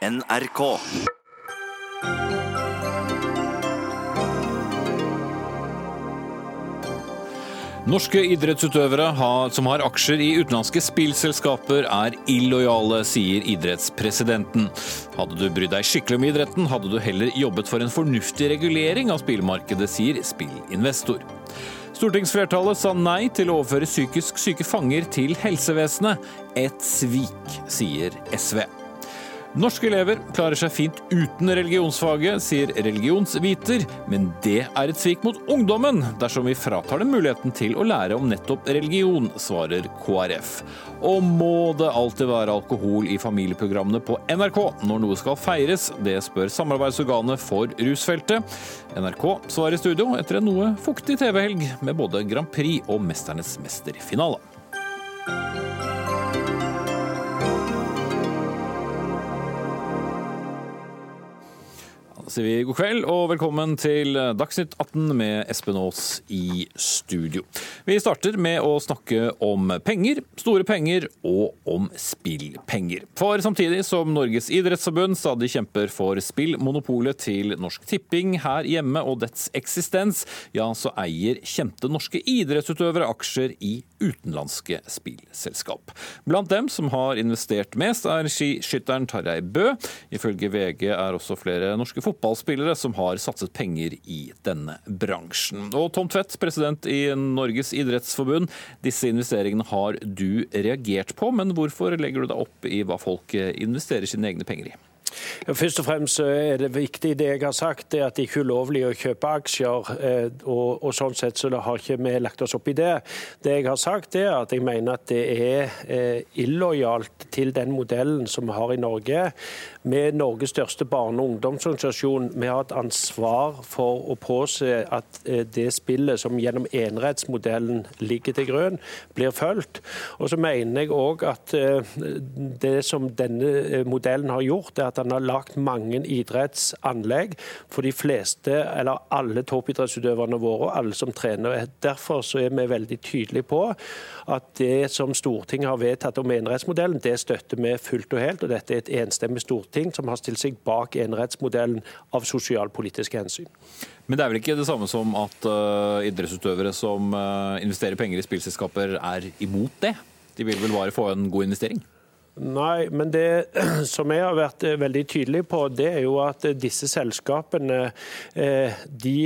NRK. Norske idrettsutøvere som har aksjer i utenlandske spillselskaper er illojale, sier idrettspresidenten. Hadde du brydd deg skikkelig om idretten, hadde du heller jobbet for en fornuftig regulering av spillmarkedet, sier spillinvestor. Stortingsflertallet sa nei til å overføre psykisk syke fanger til helsevesenet. Et svik, sier SV. Norske elever klarer seg fint uten religionsfaget, sier religionsviter, men det er et svik mot ungdommen dersom vi fratar dem muligheten til å lære om nettopp religion, svarer KrF. Og må det alltid være alkohol i familieprogrammene på NRK når noe skal feires? Det spør samarbeidsorganet for rusfeltet. NRK svarer i studio etter en noe fuktig TV-helg med både Grand Prix og Mesternes mester-finale. Sier vi god kveld og velkommen til Dagsnytt 18 med Espen Aas i studio. Vi starter med å snakke om penger, store penger og om spillpenger. For samtidig som Norges idrettsforbund stadig kjemper for spillmonopolet til Norsk Tipping her hjemme og dets eksistens, ja, så eier kjente norske idrettsutøvere aksjer i utenlandske spillselskap. Blant dem som har investert mest, er skiskytteren Tarjei Bø. Ifølge VG er også flere norske fotballspillere som har satset penger i denne bransjen. Og Tom Tvedt, president i Norges idrettsforbund. Disse investeringene har du reagert på, men hvorfor legger du deg opp i hva folk investerer sine egne penger i? Først og fremst er det viktig det jeg har sagt, det at det ikke er ulovlig å kjøpe aksjer. og, og Sånn sett så har ikke vi lagt oss opp i det. Det jeg har sagt er at jeg mener at det er illojalt til den modellen som vi har i Norge. Med Norges største barne- og ungdomsorganisasjon, vi har et ansvar for å påse at det spillet som gjennom enerettsmodellen ligger til grunn, blir fulgt. Og så mener jeg òg at det som denne modellen har gjort, er at han har lagt mange idrettsanlegg for de fleste, eller alle toppidrettsutøverne våre og alle som trener. Derfor er vi veldig tydelige på at det som Stortinget har vedtatt om enerettsmodellen, det støtter vi fullt og helt. og Dette er et enstemmig storting som har stilt seg bak enerettsmodellen av sosialpolitiske hensyn. Men det er vel ikke det samme som at uh, idrettsutøvere som uh, investerer penger i spillselskaper er imot det? De vil vel bare få en god investering? Nei, men det som jeg har vært veldig tydelig på, det er jo at disse selskapene de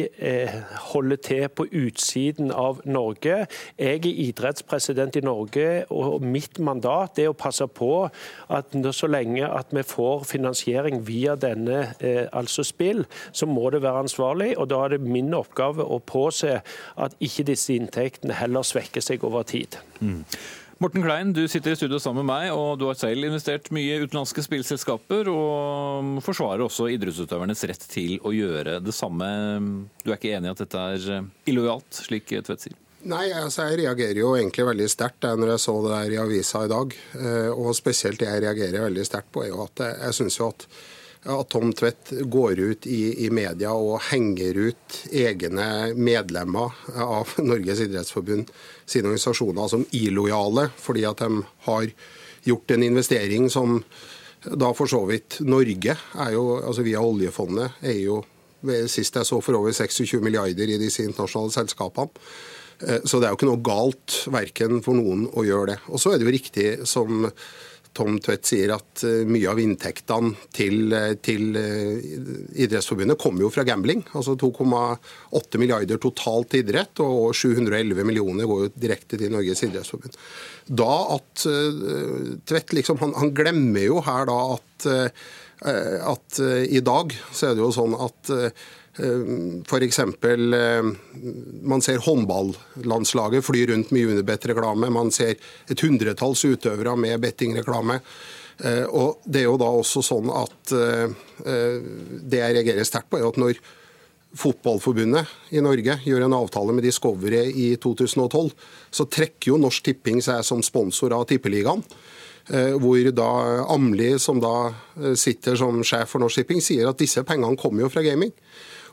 holder til på utsiden av Norge. Jeg er idrettspresident i Norge, og mitt mandat er å passe på at så lenge at vi får finansiering via denne altså spill, så må det være ansvarlig. og Da er det min oppgave å påse at ikke disse inntektene heller svekker seg over tid. Mm. Morten Klein, du sitter i studio sammen med meg, og du har selv investert mye i utenlandske spillselskaper, og forsvarer også idrettsutøvernes rett til å gjøre det samme. Du er ikke enig i at dette er illojalt, slik Tvedt sier? Nei, altså Jeg reagerer jo egentlig veldig sterkt når jeg så det der i avisa i dag. Og spesielt det jeg reagerer veldig sterkt på, er jo at jeg syns jo at at Tom Tvedt går ut i, i, media og henger ut egne medlemmer av Norges idrettsforbund sine organisasjoner som illojale fordi at de har gjort en investering som da for så vidt Norge er jo, altså via oljefondet er jo Sist jeg så for over 26 milliarder i disse internasjonale selskapene. Så det er jo ikke noe galt verken for noen å gjøre det. Og så er det jo riktig som Tom Tvedt sier at mye av inntektene til, til Idrettsforbundet kommer jo fra gambling. Altså 2,8 milliarder totalt til idrett, og 711 millioner går jo direkte til Norges idrettsforbund. Da at Tvedt liksom, han, han glemmer jo her da at, at i dag så er det jo sånn at F.eks. man ser håndballandslaget fly rundt med Unibet-reklame. Man ser et hundretalls utøvere med bettingreklame. Og det er jo da også sånn at Det jeg reagerer sterkt på, er at når Fotballforbundet i Norge gjør en avtale med Discovery i 2012, så trekker jo Norsk Tipping seg som sponsor av Tippeligaen. Hvor da Amli, som da sitter som sjef for Norsk Tipping, sier at disse pengene kommer jo fra gaming.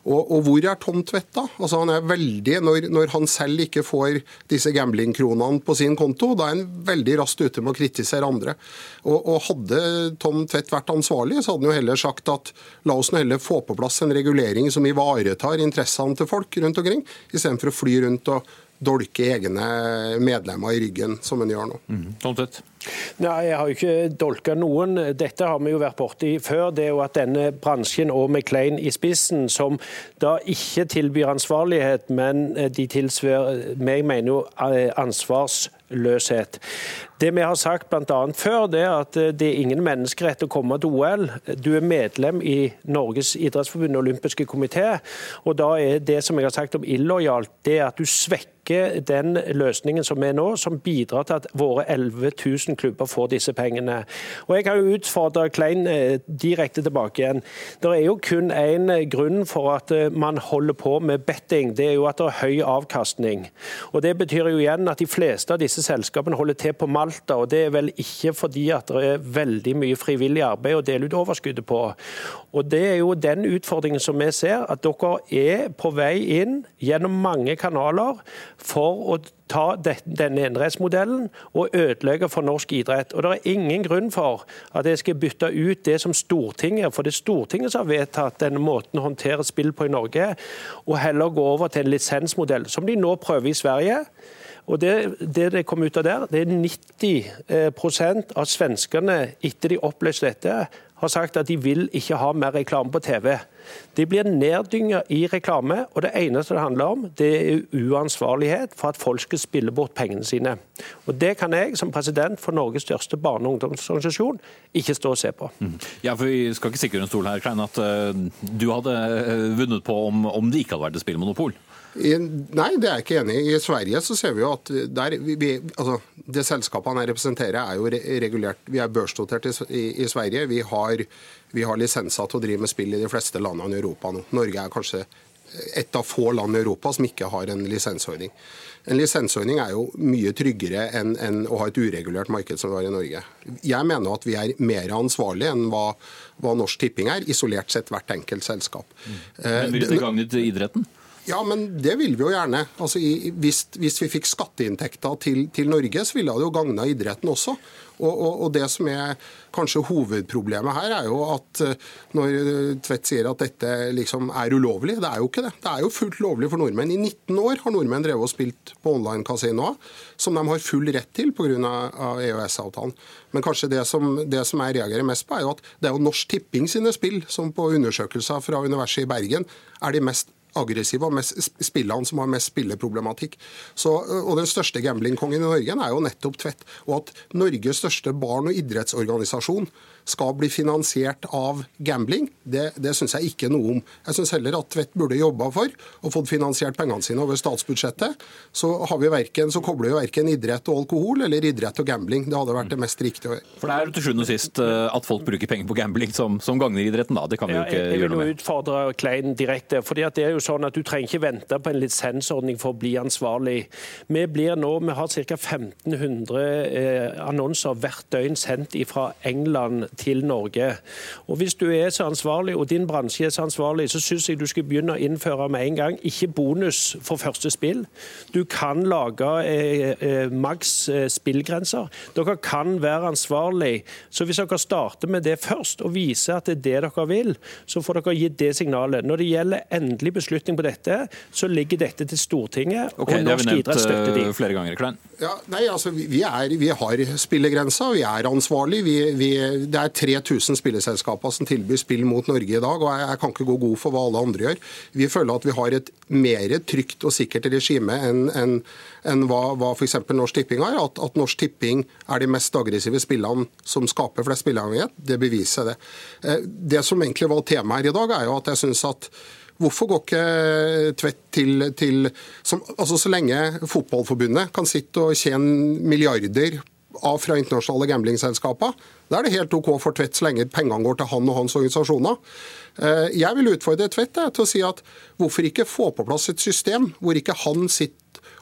Og, og, hvor er Tom Tvedt, da? Altså, han er veldig, når, når han selv ikke får disse gamblingkronene på sin konto, da er han veldig raskt ute med å kritisere andre. Og, og, Hadde Tom Tvedt vært ansvarlig, så hadde han jo heller sagt at la oss nå heller få på plass en regulering som ivaretar interessene til folk rundt omkring, istedenfor å fly rundt og dolke egne medlemmer i ryggen, som en gjør nå. Mm. Nei, jeg har jo ikke dolka noen. Dette har vi jo vært borti før. Det er jo at denne bransjen og McLean i spissen, som da ikke tilbyr ansvarlighet, men de tilsver meg mener jo eh, ansvarsløshet. Det vi har sagt bl.a. før, det er at det er ingen menneskerett å komme til OL. Du er medlem i Norges idrettsforbund og olympiske komité, og da er det som jeg har sagt om illojalt, det er at du svekker den løsningen som er nå, som bidrar til at våre 11 000 000 klubber får disse pengene. Og Jeg kan jo utfordre Klein eh, direkte tilbake igjen. Det er jo kun én grunn for at eh, man holder på med betting. Det er jo at det er høy avkastning. Og Det betyr jo igjen at de fleste av disse selskapene holder til på Malta. Og Det er vel ikke fordi at det er veldig mye frivillig arbeid å dele ut overskuddet på. Og Det er jo den utfordringen som vi ser, at dere er på vei inn gjennom mange kanaler for å ta denne enerettsmodellen og ødelegge for norsk idrett. Og Det er ingen grunn for at jeg skal bytte ut det som Stortinget for det er Stortinget som har vedtatt denne måten å håndtere spill på i Norge, og heller gå over til en lisensmodell, som de nå prøver i Sverige. Og det, det, det kom ut av der, det er 90 av svenskene, etter de oppløste dette, har sagt at de vil ikke ha mer reklame på TV. De blir neddynga i reklame, og det eneste det handler om, det er uansvarlighet for at folk skal spille bort pengene sine. Og Det kan jeg, som president for Norges største barne- og ungdomsorganisasjon, ikke stå og se på. Mm. Ja, for Vi skal ikke sikre en stol her, Klein, at uh, du hadde uh, vunnet på om, om det ikke hadde vært et spillmonopol? Nei, det er jeg ikke enig i. I Sverige så ser vi jo at der, vi, altså, det selskapene jeg representerer, er jo regulert. Vi er børsnotert i, i, i Sverige. Vi har, vi har lisenser til å drive med spill i de fleste landene i Europa nå. Norge er kanskje et av få land i Europa som ikke har en lisensordning. En lisensordning er jo mye tryggere enn, enn å ha et uregulert marked som vi har i Norge. Jeg mener at vi er mer ansvarlige enn hva, hva Norsk Tipping er, isolert sett hvert enkelt selskap. Mm. Men Vil det gagne idretten? Ja, men det vil vi jo gjerne. Altså, hvis, hvis, vi fikk skatteinntekter til, til, Norge, så ville det jo gagna idretten også. Og, og, og, Det som er kanskje hovedproblemet her, er jo at eh, når Tvedt sier at dette liksom er ulovlig, det er jo ikke det. Det er jo fullt lovlig for nordmenn. I 19 år har nordmenn drevet og spilt på online-kasinoer, som de har full rett til pga. EØS-avtalen. Men kanskje det som, det som, jeg reagerer mest på, er jo at det er jo Norsk Tipping sine spill som på undersøkelser fra Universitetet i Bergen er de mest aggressive og spillene som har mest spilleproblematikk. Så, og Den største gamblingkongen i Norge er jo nettopp Tvedt. Og at Norges største barn- og idrettsorganisasjon skal bli finansiert av gambling, det, det syns jeg ikke noe om. Jeg syns heller at Tvedt burde jobba for og fått finansiert pengene sine over statsbudsjettet. Så, har vi verken, så kobler vi verken idrett og alkohol eller idrett og gambling. Det hadde vært det mest riktige å gjøre. For det er jo til sjuende og sist eh, at folk bruker penger på gambling som, som gagner idretten, da. Det kan vi jo ikke gjøre noe med. Jeg vil jo utfordre Klein direkte. fordi det er jo sånn at Du trenger ikke vente på en lisensordning for å bli ansvarlig. Vi blir nå, vi har ca. 1500 eh, annonser hvert døgn sendt fra England til Norge. Og Hvis du er så ansvarlig, og din bransje er så ansvarlig, så syns jeg du skal begynne å innføre med en gang ikke bonus for første spill. Du kan lage eh, eh, maks eh, spillgrenser. Dere kan være ansvarlig. Så hvis dere starter med det først, og viser at det er det dere vil, så får dere gitt det signalet. Når det gjelder endelig beslutning på dette, så ligger dette til Stortinget, okay, og norsk idrett støtter de. Eh, flere ganger, Klein. Ja, nei, altså, vi, er, vi har spillegrensa, vi er ansvarlig. Vi, vi, det er 3000 spilleselskaper som tilbyr spill mot Norge i dag, og jeg, jeg, kan ikke gå god for hva alle andre gjør. Vi føler at vi har et mer trygt og sikkert regime enn en, en hva, hva f.eks. Norsk Tipping har. At, at, Norsk Tipping er de mest aggressive spillene som skaper flest spilleavhengighet, det beviser det. Eh, det som egentlig var temaet her i dag, er jo at jeg syns at Hvorfor går ikke Tvedt til, til som, altså Så lenge Fotballforbundet kan sitte og tjene milliarder av fra internasjonale gamblingselskaper. Da er det helt OK for Tvedt så lenge pengene går til han og hans organisasjoner. Eh, jeg vil utfordre Tvedt til å si at hvorfor ikke få på plass et system hvor ikke han sitter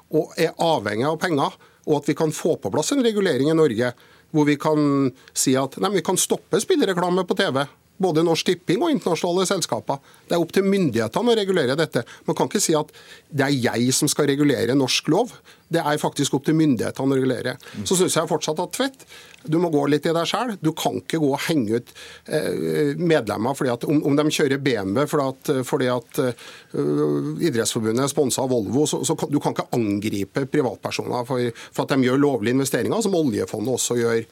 og er avhengig av penger, og at vi kan få på plass en regulering i Norge hvor vi kan si at nei, vi kan stoppe spillereklame på TV. Både Norsk Tipping og internasjonale selskaper. Det er opp til myndighetene å regulere dette. Man kan ikke si at det er jeg som skal regulere norsk lov. Det er faktisk opp til myndighetene å regulere. Så syns jeg fortsatt at Tvedt, du må gå litt i deg sjøl. Du kan ikke gå og henge ut eh, medlemmer fordi at, om, de kjører BMW fordi at, fordi at uh, Idrettsforbundet sponsa Volvo. Så, så kan, du kan ikke angripe privatpersoner for, for, at de gjør lovlige investeringer, som oljefondet også gjør.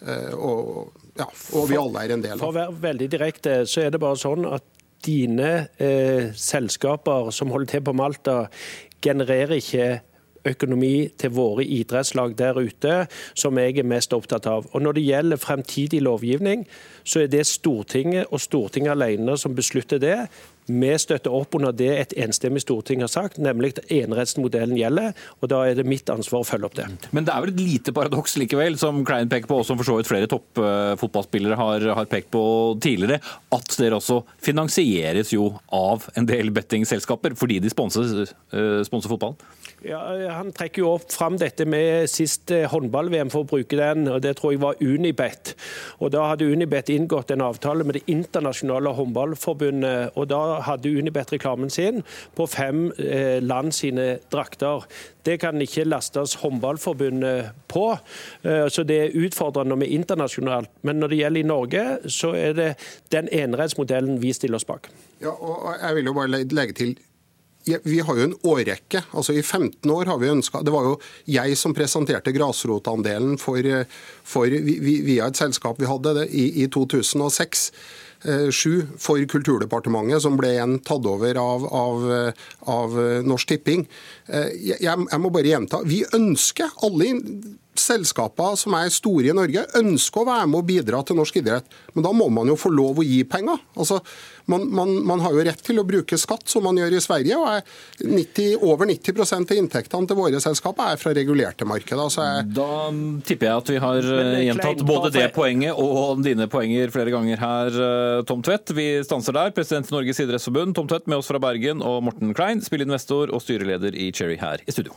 Uh, og, ja, og vi alle er en del av. For å være veldig direkte, så er det bare sånn at dine eh, selskaper som holder til på Malta, genererer ikke økonomi til våre idrettslag der ute, som jeg er mest opptatt av. Og Når det gjelder fremtidig lovgivning, så er det Stortinget og Stortinget alene som beslutter det. Vi støtter opp under det et enstemmig storting har sagt, nemlig at enerettsmodellen gjelder. og Da er det mitt ansvar å følge opp det. Men det er vel et lite paradoks likevel, som Klein peker på, og som for så vidt flere toppfotballspillere har, har, pekt på tidligere, at dere også finansieres jo av en del bettingselskaper fordi de sponser, uh, sponser fotballen? Ja, Han trekker jo opp fram dette med sist eh, håndball-VM, for å bruke den. og Det tror jeg var Unibet. Og Da hadde Unibet inngått en avtale med det internasjonale håndballforbundet. og Da hadde Unibet reklamen sin på fem eh, land sine drakter. Det kan ikke lastes håndballforbundet på. Eh, så det er utfordrende med internasjonalt. Men når det gjelder i Norge, så er det den enerettsmodellen vi stiller oss bak. Ja, og jeg vil jo bare legge til vi har jo en årrekke. altså I 15 år har vi ønska Det var jo jeg som presenterte grasrotandelen for, for, via et selskap vi hadde det, i, i 2006. 7 eh, for Kulturdepartementet, som ble igjen tatt over av, av, av Norsk Tipping. Eh, jeg, jeg, må bare gjenta. Vi ønsker alle selskaper som er store i Norge, ønsker å være med og bidra til norsk idrett. Men da må man jo få lov å gi penger. Altså, man, man, man, har jo rett til å bruke skatt, som man gjør i Sverige. og 90, Over 90% av inntektene til våre selskaper er fra regulerte markeder. Jeg... Da tipper jeg at vi har eh, gjentatt både det poenget og dine poenger flere ganger her, eh, Tom Tvedt. Vi stanser der. President i Norges idrettsforbund, Tom Tvedt, med oss fra Bergen, og Morten Klein, spillinvestor og styreleder i Cherry her i studio.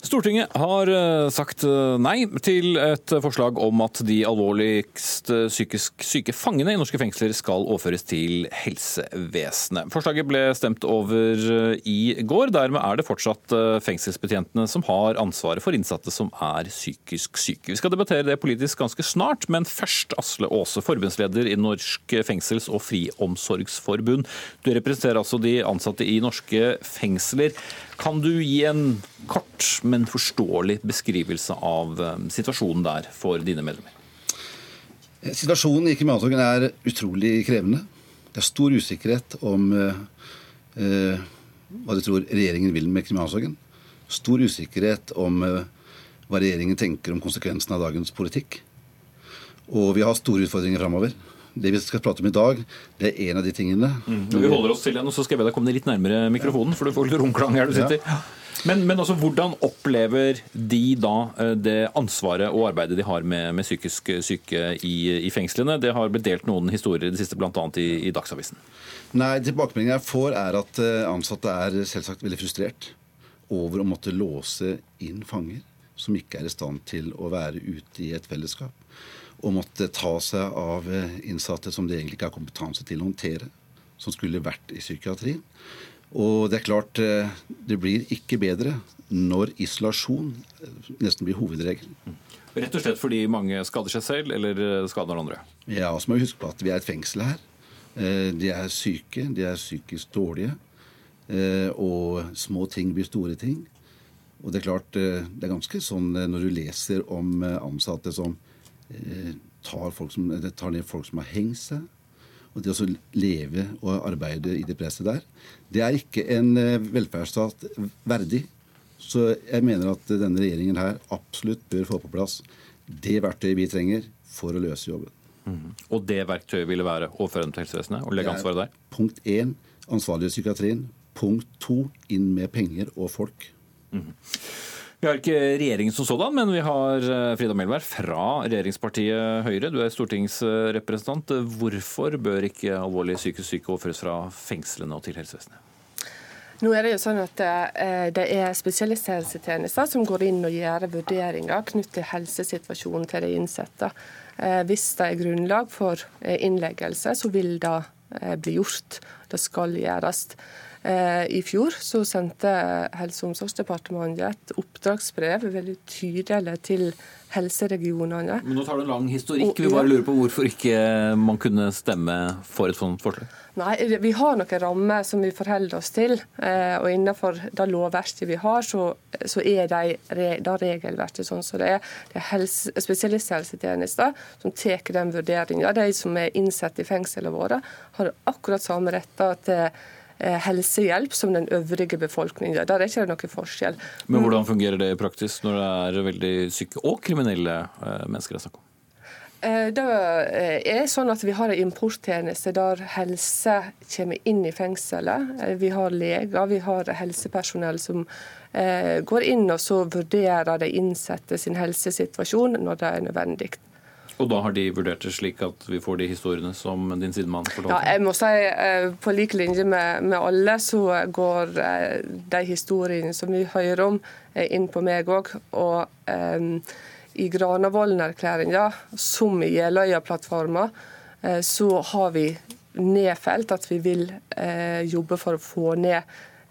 Stortinget har eh, sagt eh, nei til et forslag om at de alvorligst psykisk syke fangene i norske fengsler skal overføres til helsevesenet. Forslaget ble stemt over eh, i går. Dermed er det fortsatt fengselsbetjentene som har ansvaret for innsatte som er psykisk syke. Vi skal debattere det politisk ganske snart, men først Asle Aase, forbundsleder i Norsk fengsels- og friomsorgsforbund. Du representerer altså de ansatte i norske fengsler. Kan du gi en kort, men forståelig beskrivelse av eh, situasjonen der for dine medlemmer? Eh, situasjonen i kriminalomsorgen er utrolig krevende. Det er stor usikkerhet om eh, eh, hva de tror regjeringen vil med kriminalomsorgen. Stor usikkerhet om eh, hva regjeringen tenker om konsekvensene av dagens politikk. Og vi har store utfordringer framover det vi skal prate om i dag, det er en av de tingene. Mm. Vi holder oss til den, og så skal jeg be deg komme litt nærmere mikrofonen, for du får litt romklang her du sitter. Ja. Men, men altså, hvordan opplever de da eh, det ansvaret og arbeidet de har med, med psykisk syke i, i, fengslene? Det har blitt delt noen historier i det siste, bl.a. I, i Dagsavisen. Nei, Tilbakemeldingen jeg får, er at eh, ansatte er selvsagt veldig frustrert over å måtte låse inn fanger som ikke er i stand til å være ute i et fellesskap og måtte ta seg av eh, innsatte som de egentlig ikke har kompetanse til å håndtere, som skulle vært i psykiatrien. Og det er klart, eh, det blir ikke bedre når isolasjon eh, nesten blir hovedregelen. Rett og slett fordi mange skader seg selv eller skader noen andre? Ja, så må vi huske på at vi er et fengsel her. De er syke, de er psykisk dårlige. Og små ting blir store ting. Og det er klart, det er ganske sånn når du leser om ansatte som tar, tar, som, tar, ned folk som har hengt seg. Og det å leve og arbeide i det presset der, det er ikke en eh, velferdsstat verdig. Så jeg mener at denne regjeringen her absolutt bør få på plass det verktøyet vi trenger for å løse jobben. Mm. Og det verktøyet ville være overføre dem til helsevesenet og legge ansvaret der? Punkt én ansvarliggjøre psykiatrien. Punkt to inn med penger og folk. Mm. Vi har ikke regjeringen som sådan, men vi har eh, Frida Melvær fra regjeringspartiet Høyre. Du er stortingsrepresentant. Hvorfor bør ikke alvorlig psykisk syke overføres fra fengslene og til helsevesenet? Nå er Det jo sånn at eh, det er spesialisthelsetjenester som går inn og gjør vurderinger knyttet til helsesituasjonen til de innsatte. Eh, hvis det er grunnlag for innleggelse, så vil det bli gjort. Det skal gjøres. Eh, I fjor så sendte Helse- og omsorgsdepartementet et oppdragsbrev veldig tydelig til helseregionene. Men Nå tar du en lang historikk. Vi bare lurer på hvorfor ikke man kunne stemme for et sånt forslag? Nei, Vi har noen rammer som vi forholder oss til. Eh, og Innenfor det lovverket vi har, så, så er det, det regelverket sånn som det er. Det er helse, spesialisthelsetjenester som tar den vurderinga. De som er innsatt i fengslene våre, har akkurat samme retter til helsehjelp som den øvrige befolkningen. Der er ikke det noen forskjell. Men hvordan fungerer det i praksis når det er veldig syke og kriminelle eh, mennesker det er snakk om? Eh, det er sånn at Vi har en importtjeneste der helse kommer inn i fengselet. Vi har leger, vi har helsepersonell som går inn og så vurderer de innsatte sin helsesituasjon når det er nødvendig. Og da har de vurdert det slik at vi får de historiene som din sidemann fortalte? Ja, jeg må si eh, På lik linje med, med alle, så går eh, de historiene som vi hører om, eh, inn på meg òg. Og um, i Granavolden-erklæringa, som i Jeløya-plattforma, så har vi nedfelt at vi vil jobbe for å få ned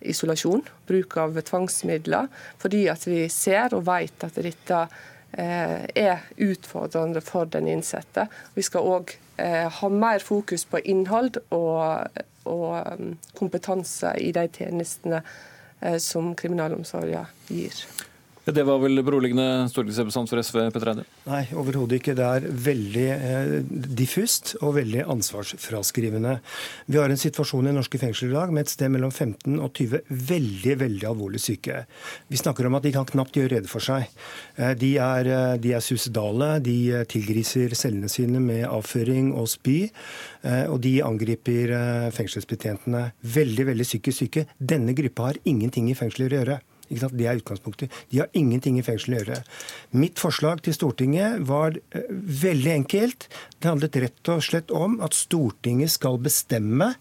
isolasjon, bruk av tvangsmidler, fordi at vi ser og vet at dette er utfordrende for den innsatte. Vi skal òg eh, ha mer fokus på innhold og, og um, kompetanse i de tjenestene eh, som kriminalomsorgen gir. Det var vel beroligende stortingsrepresentant for SV, Petter Eide? Nei, overhodet ikke. Det er veldig eh, diffust og veldig ansvarsfraskrivende. Vi har en situasjon i norske fengsler i dag med et sted mellom 15 og 20 veldig veldig alvorlig syke. Vi snakker om at de kan knapt gjøre rede for seg. Eh, de er, eh, de er suicidale, de eh, tilgriser cellene sine med avføring og spy. Og de angriper fengselsbetjentene. Veldig, veldig psykisk syke. Denne gruppa har ingenting i fengsler å gjøre. Det er utgangspunktet. De har ingenting i fengselet å gjøre. Mitt forslag til Stortinget var eh, veldig enkelt. Det handlet rett og slett om at Stortinget skal bestemme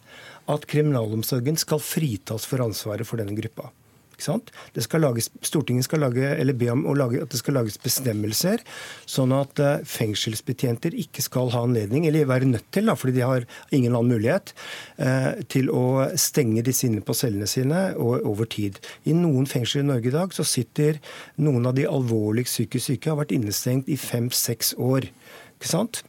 at kriminalomsorgen skal fritas for ansvaret for denne gruppa. Skal lages, Stortinget skal lage, eller be om lage, at det skal lages bestemmelser, sånn at uh, fengselsbetjenter ikke skal ha anledning, eller være nødt til, da, fordi de har ingen annen mulighet, uh, til å stenge disse inne på cellene sine over tid. I noen fengsler i Norge i dag så sitter noen av de alvorlig psykisk syke har vært innestengt i fem-seks år. Ikke sant?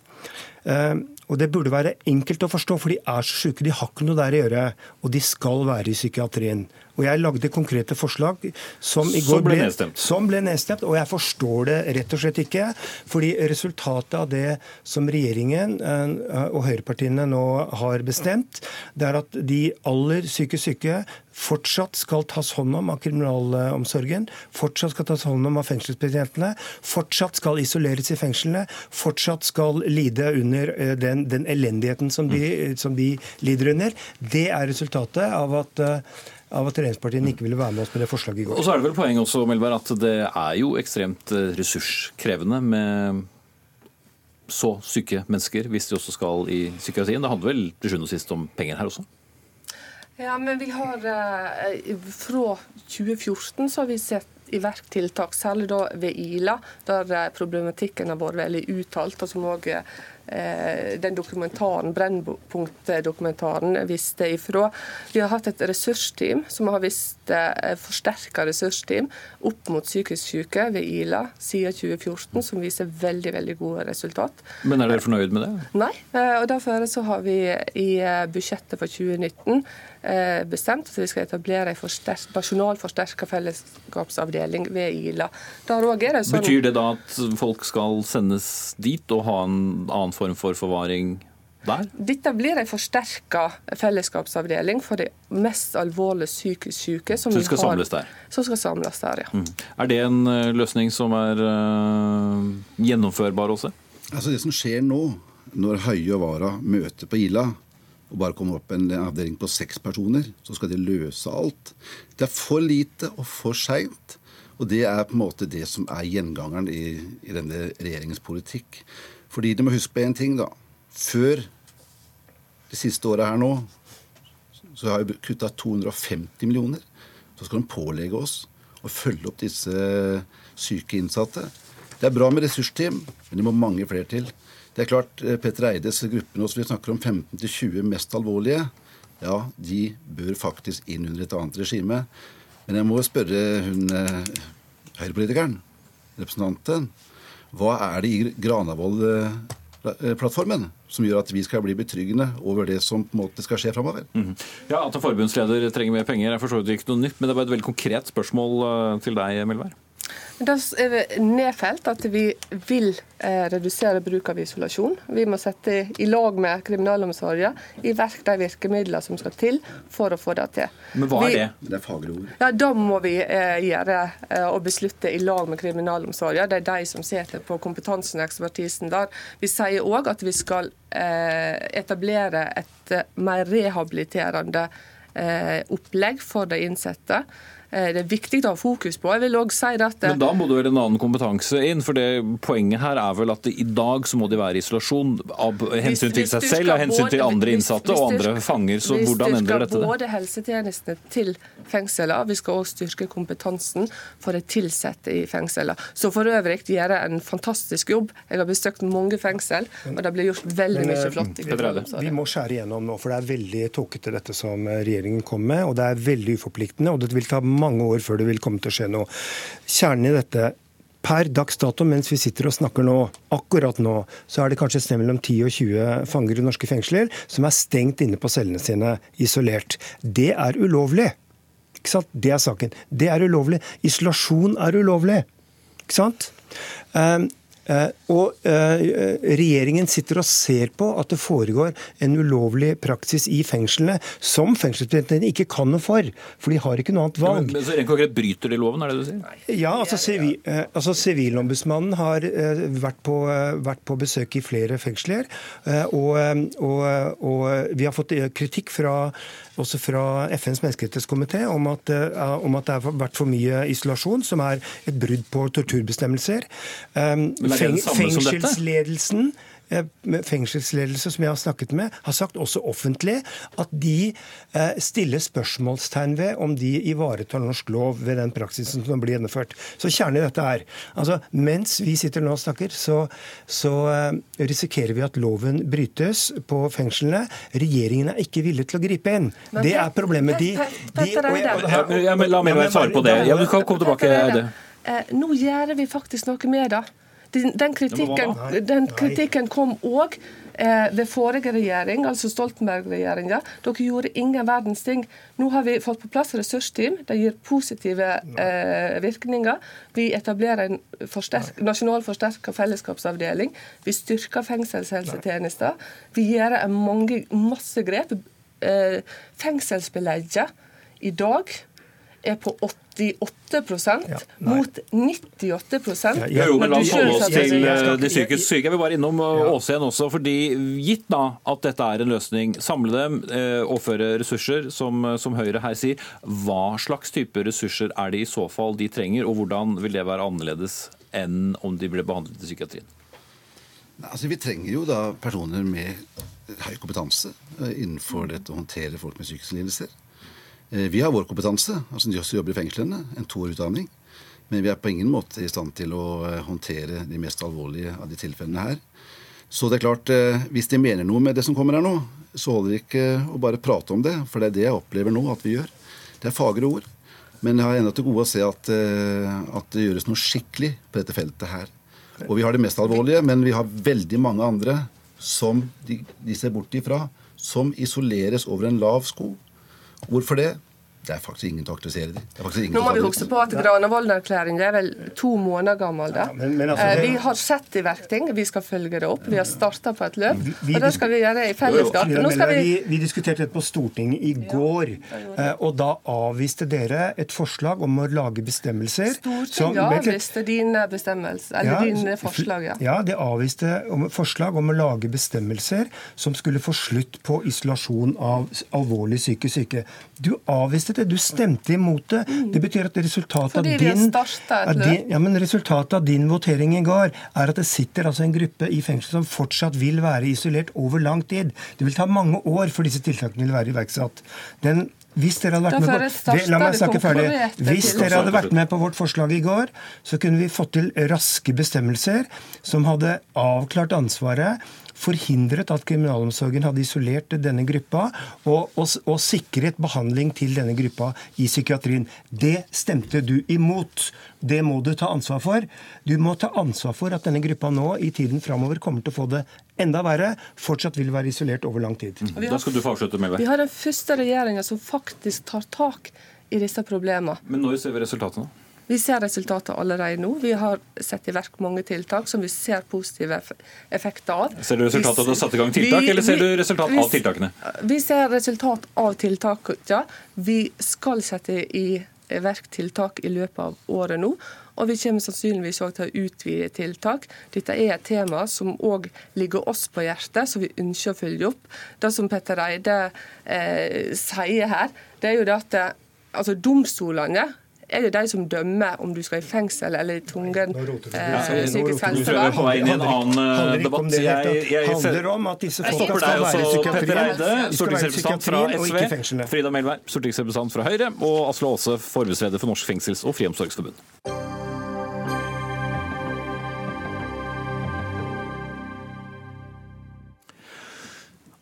Uh, og Det burde være enkelt å forstå, for de er så syke. De har ikke noe der å gjøre. Og de skal være i psykiatrien. Og jeg lagde konkrete forslag som i går ble, nedstemt. Som ble nedstemt. Og jeg forstår det rett og slett ikke. Fordi resultatet av det som regjeringen eh, og høyrepartiene nå har bestemt, det er at de aller psykisk syke fortsatt skal tas hånd om av kriminalomsorgen, fortsatt skal tas hånd om av fengselsbetjentene, fortsatt skal isoleres i fengslene, fortsatt skal lide under eh, den, den elendigheten som de, som de, lider under. Det er resultatet av at uh, av at regjeringspartiene ikke ville være med oss med det forslaget i går. Og så er det vel poeng også, Melberg, at det er jo ekstremt eh, ressurskrevende med så syke mennesker, hvis de også skal i psykiatrien. Det handler vel til sjuende og sist om penger her også? Ja, men vi har eh, Fra 2014 så har vi sett i verk tiltak, særlig da ved Ila, der eh, problematikken har vært veldig uttalt. og som også Eh, den dokumentaren, Brennpunkt-dokumentaren viste ifra. Vi har hatt et ressursteam som har vist eh, forsterka ressursteam opp mot psykisk syke ved Ila siden 2014, som viser veldig veldig gode resultat. Men er dere fornøyd med det? Nei. Eh, og Derfor så har vi i budsjettet for 2019 bestemt at vi skal etablere en forsterk, nasjonal forsterka fellesskapsavdeling ved Ila. Sånn... Betyr det da at folk skal sendes dit og ha en annen form for forvaring der? Dette blir en forsterka fellesskapsavdeling for de mest alvorlig psykisk syke. Som så skal har, samles der? Som skal samles der, ja. Mm. Er det en uh, løsning som er uh, gjennomførbar også? Altså Det som skjer nå, når Høie og Vara møter på Ila, og bare kommer opp en avdeling på seks personer, så skal de løse alt. Det er for lite og for seint. Og det er på en måte det som er gjengangeren i, i denne regjeringens politikk. Fordi du må huske på én ting, da. Før de siste åra her nå, så har vi kutta 250 millioner. Så skal de pålegge oss å følge opp disse syke innsatte. Det er bra med ressursteam, men det må mange flere til. Det er klart, eh, Petter Eides gruppe nå, som vi snakker om 15-20 mest alvorlige, ja, de bør faktisk inn under et annet regime. Men jeg må spørre hun eh, høyrepolitikeren, representanten, hva er det i Granavolden-plattformen som gjør at vi skal bli betryggende over det som på en måte skal skje framover? Mm. Ja, At en forbundsleder trenger mer penger er for så vidt ikke noe nytt, men det var et veldig konkret spørsmål eh, til deg, Melvær. Det er det nedfelt at vi vil eh, redusere bruk av isolasjon. Vi må sette i lag med kriminalomsorgen i verk de virkemidlene som skal til for å få det til. Men hva er det? Det er fagre ord. Ja, Da må vi eh, gjøre eh, og beslutte i lag med kriminalomsorgen. Det er de som sitter på kompetansen og ekspertisen der. Vi sier òg at vi skal eh, etablere et mer rehabiliterende eh, opplegg for de innsatte. Eh, det er viktig å ha fokus på. Jeg vil også si at... Men da må det vel en annen kompetanse inn? for det Poenget her er vel at i dag så må de være i isolasjon av hensyn til seg selv, av hensyn til andre innsatte og andre fanger. Så hvordan endrer dette det? Vi styrker både helsetjenestene til fengslene, vi skal også styrke kompetansen for de ansatte i fengslene. Så for øvrig gjør jeg en fantastisk jobb. Jeg har besøkt mange fengsel, og det blir gjort veldig mye eh, flott. Vi må skjære igjennom nå, for det er veldig tåkete dette som regjeringen kom med, og det er veldig uforpliktende. og det vil ta mange år før det vil komme til å skje noe. Kjernen i dette Per dags dato, mens vi sitter og snakker nå, akkurat nå, så er det kanskje et sted mellom 10 og 20 fanger i norske fengsler som er stengt inne på cellene sine, isolert. Det er ulovlig. Ikke sant? Det er saken. Det er ulovlig. Isolasjon er ulovlig. Ikke sant? Um, Eh, og eh, Regjeringen sitter og ser på at det foregår en ulovlig praksis i fengslene som fengselsbetjentene ikke kan noe for, for de har ikke noe annet valg. Men, så rent konkret Bryter de loven, er det du sier? Ja, altså, sivil, eh, altså Sivilombudsmannen har vært på, vært på, besøk i flere fengsler. Og, og, og vi har fått kritikk fra også fra FNs menneskerettighetskomité om, at, eh, om at det har vært for mye isolasjon, som er et brudd på torturbestemmelser. Um, Feng, fengselsledelsen Eh, fengselsledelse som jeg har snakket med, har sagt også offentlig at de eh, stiller spørsmålstegn ved om de ivaretar norsk lov ved den praksisen som blir gjennomført. Så kjernen i dette er altså mens vi sitter nå og snakker, så, så eh, risikerer vi at loven brytes på fengslene. Regjeringen er ikke villig til å gripe inn. Det er problemet. De, de og jeg, og og, ja, men La meg svare på det. Ja, du kan komme tilbake, Eide. Nå gjør vi faktisk noe med det. Den kritikken, den kritikken kom òg eh, ved forrige regjering, altså Stoltenberg-regjeringa. Dere gjorde ingen verdens ting. Nå har vi fått på plass ressursteam. Det gir positive eh, virkninger. Vi etablerer en forsterk, nasjonal forsterka fellesskapsavdeling. Vi styrker fengselshelsetjenester. Vi gjør mange, masse grep. Eh, fengselsbelegget i dag er på 88 ja, mot 98 ja, jo, men La oss holde oss til eh, de psykisk syke. Jeg vil bare innom Åsien også. fordi Gitt da at dette er en løsning, samle dem, eh, overføre ressurser, som, som, Høyre her sier. Hva slags type ressurser er det i så fall de trenger, og hvordan vil det være annerledes enn om de ble behandlet i psykiatrien? Altså, vi trenger jo da personer med høy kompetanse innenfor dette å håndtere folk med psykiske lidelser. Eh, vi har vår kompetanse, altså de også jobber i fengslene, en toårutdanning. Men vi er på ingen måte i stand til å eh, håndtere de mest alvorlige av de tilfellene her. Så det er klart, eh, hvis de mener noe med det som kommer her nå, så holder det ikke å bare prate om det. For det er det jeg opplever nå at vi gjør. Det er fagre ord. Men jeg har ennå til gode å se at, at, det gjøres noe skikkelig på dette feltet her. Og vi har det mest alvorlige, men vi har veldig mange andre som de, de ser bort ifra, som isoleres over en lav sko. Hvorfor det? Det er faktisk ingen til å aktualisere dem. Nå må vi huske på at Granavolden-erklæringen er vel to måneder gammel. Ja, men, men altså, det... vi har sett i verk ting, vi skal følge det opp. Vi har starta på et løp. Vi, og det skal vi gjøre i fellesskap. Vi... Vi, vi, diskuterte dette på Stortinget i går, ja, og da avviste dere et forslag om å lage bestemmelser Stortinget avviste dine bestemmelser, eller ja, dine forslag, ja. Ja, det avviste forslag om å lage bestemmelser som skulle få slutt på isolasjon av alvorlig psykisk syke. Du avviste det. Du stemte imot det. Det betyr at resultatet av din, av din, ja, men resultatet av din votering i går er at det sitter altså en gruppe i fengsel som fortsatt vil være isolert over lang tid. Det vil ta mange år før disse tiltakene vil være iverksatt. Den hvis dere er på, la meg snakke ferdig. Hvis dere hadde vært med på vårt forslag i går, så kunne vi fått til raske bestemmelser som hadde avklart ansvaret, forhindret at kriminalomsorgen hadde isolert denne gruppa, og, og, og sikret behandling til denne gruppa i psykiatrien. Det stemte du imot. Det må du ta ansvar for. Du må ta ansvar for at denne gruppa nå i tiden framover kommer til å få det enda verre, fortsatt vil være isolert over lang tid. Vi Da skal du få avslutte, vi har den første regjeringa som faktisk tar tak i disse problemene. Men når ser vi resultatene? Vi ser resultatet allerede nå. Vi har satt i verk mange tiltak som vi ser positive effekter av. Ser du resultatet av at du har satt i gang tiltak, Vi- eller ser vi- du resultat vi- av tiltakene? Vi ser resultat av tiltakene. Vi skal sette i verk tiltak i løpet av året nå. Og vi kommer sannsynligvis også til å utvide tiltak. Dette er et tema som òg ligger oss på hjertet, som vi ønsker å følge opp. Det som Petter Eide eh, sier her, det er jo det at eh, altså, domstolene er det de som dømmer om du skal i fengsel eller i tvungen eh, psykisk Du helsevern. vei inn i en annen eh, debatt. det, handler om at disse folka skal være i psykiatrien. Stortingsrepresentant fra og ikke i SV. Frida Melvær, stortingsrepresentant fra Høyre. Og Asle Aase, forbundsleder for Norsk fengsels- og friomsorgsforbund.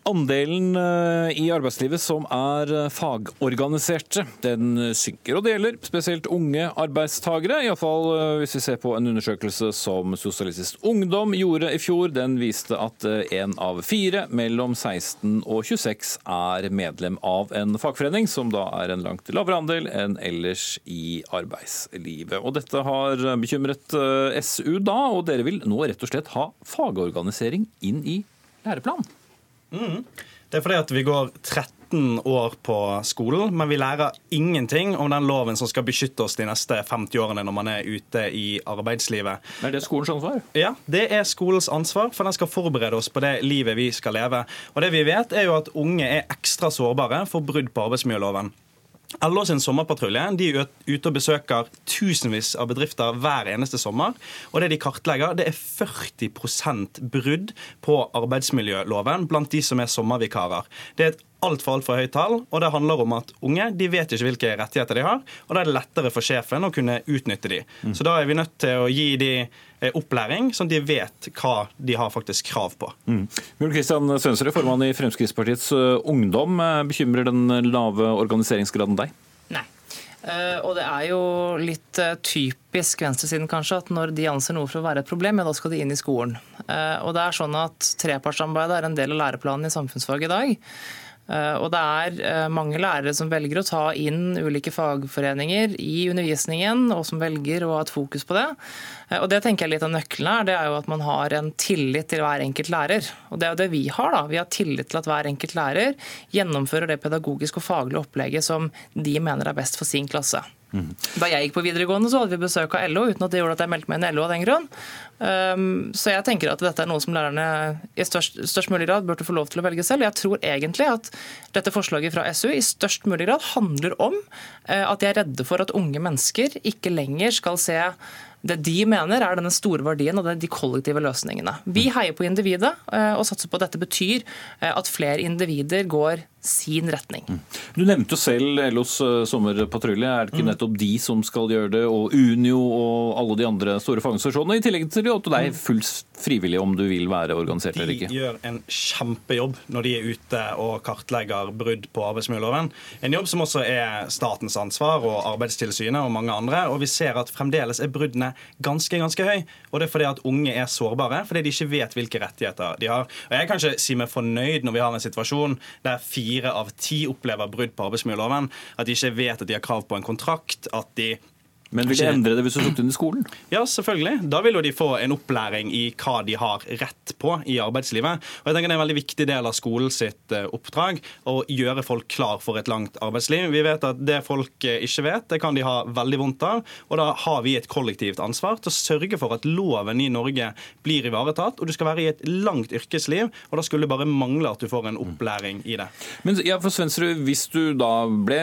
Andelen eh, i arbeidslivet som er eh, fagorganiserte, den synker. Og deler, spesielt unge arbeidstagere, iallfall hvis vi ser på en undersøkelse som Sosialistisk Ungdom gjorde i fjor. Den viste at én av fire mellom 16 og 26 er medlem av en fagforening, som da er en langt lavere andel enn ellers i arbeidslivet. Og dette har bekymret eh, SU da, og dere vil nå rett og slett ha fagorganisering inn i læreplanen. Det er fordi at vi går 13 år på skolen, men vi lærer ingenting om den loven som skal beskytte oss de neste 50 årene når man er ute i arbeidslivet. Er det skolens ansvar? Ja, Det er skolens ansvar, for den skal forberede oss på det livet vi skal leve. Og det vi vet er jo at Unge er ekstra sårbare for brudd på arbeidsmiljøloven. LO sin sommerpatrulje de er ute og besøker tusenvis av bedrifter hver eneste sommer. Og det de kartlegger, det er 40% brudd på arbeidsmiljøloven blant de som er sommervikarer. Det er et altfor altfor høyt tall, og det handler om at unge de vet ikke hvilke rettigheter de har, og da er det lettere for sjefen å kunne utnytte de. Så da er vi nødt til å gi de eh, opplæring, sånn at de vet hva de har faktisk krav på. Bjørn Kristian Svensrud, formann i Fremskrittspartiets eh, Ungdom. Eh, Bekymrer den lave organiseringsgraden deg? Nei. Eh, og det er jo litt typisk venstresiden kanskje, at når de anser noe for å være et problem, ja, da skal de inn i skolen. Eh, og det er sånn at Trepartssamarbeidet er en del av læreplanen i samfunnsfag i dag. Eh, Og det er eh, mange lærere som velger å ta inn ulike fagforeninger i undervisningen, og som velger å ha et fokus på det. Eh, Og det tenker jeg litt av nøkkelen her, det er jo at man har en tillit til hver enkelt lærer. Og det er jo det vi har, da. Vi har tillit til at hver enkelt lærer gjennomfører det pedagogiske og faglige opplegget som de mener er best for sin klasse. Da jeg gikk på videregående, så hadde vi besøk av LO, uten at det gjorde at jeg meldte meg inn i LO av den grunn. Um, så jeg tenker at dette er noe som lærerne i størst, størst mulig grad burde få lov til å velge selv. Jeg tror egentlig at dette forslaget fra SU i størst mulig grad handler om eh, at de er redde for at unge mennesker ikke lenger skal se det de mener er denne store verdien og det er de kollektive løsningene. Vi heier på individet eh, og satser på at dette betyr eh, at flere individer går sin retning. Du nevnte jo selv LOs eh, sommerpatrulje. Er det ikke nettopp de som skal gjøre det, og Unio og alle de andre store fagorganisasjonene, i tillegg til at du er fullt frivillig om du vil være organisert eller ikke. De gjør en kjempejobb når de er ute og kartlegger brudd på arbeidsmiljøloven. En jobb som også er statens ansvar og Arbeidstilsynet og mange andre. Og vi ser at fremdeles er bruddene ganske ganske høy. Og det er fordi at unge er sårbare, fordi de ikke vet hvilke rettigheter de har. Og Jeg kan ikke si meg fornøyd når vi har en situasjon der fire av ti opplever brudd på arbeidsmiljøloven. At de ikke vet at de har krav på en kontrakt. at de Men vil de endre det hvis du tok det i skolen? Ja, selvfølgelig. Da vil jo de få en opplæring i hva de har rett på i arbeidslivet. Og jeg tenker Det er en veldig viktig del av skolen sitt eh, oppdrag å gjøre folk klar for et langt arbeidsliv. Vi vet at Det folk eh, ikke vet, det kan de ha veldig vondt av. og Da har vi et kollektivt ansvar til å sørge for at loven i Norge blir ivaretatt. og Du skal være i et langt yrkesliv, og da skulle det bare mangle at du får en opplæring i det. Men ja, for Svensrud, Hvis du da ble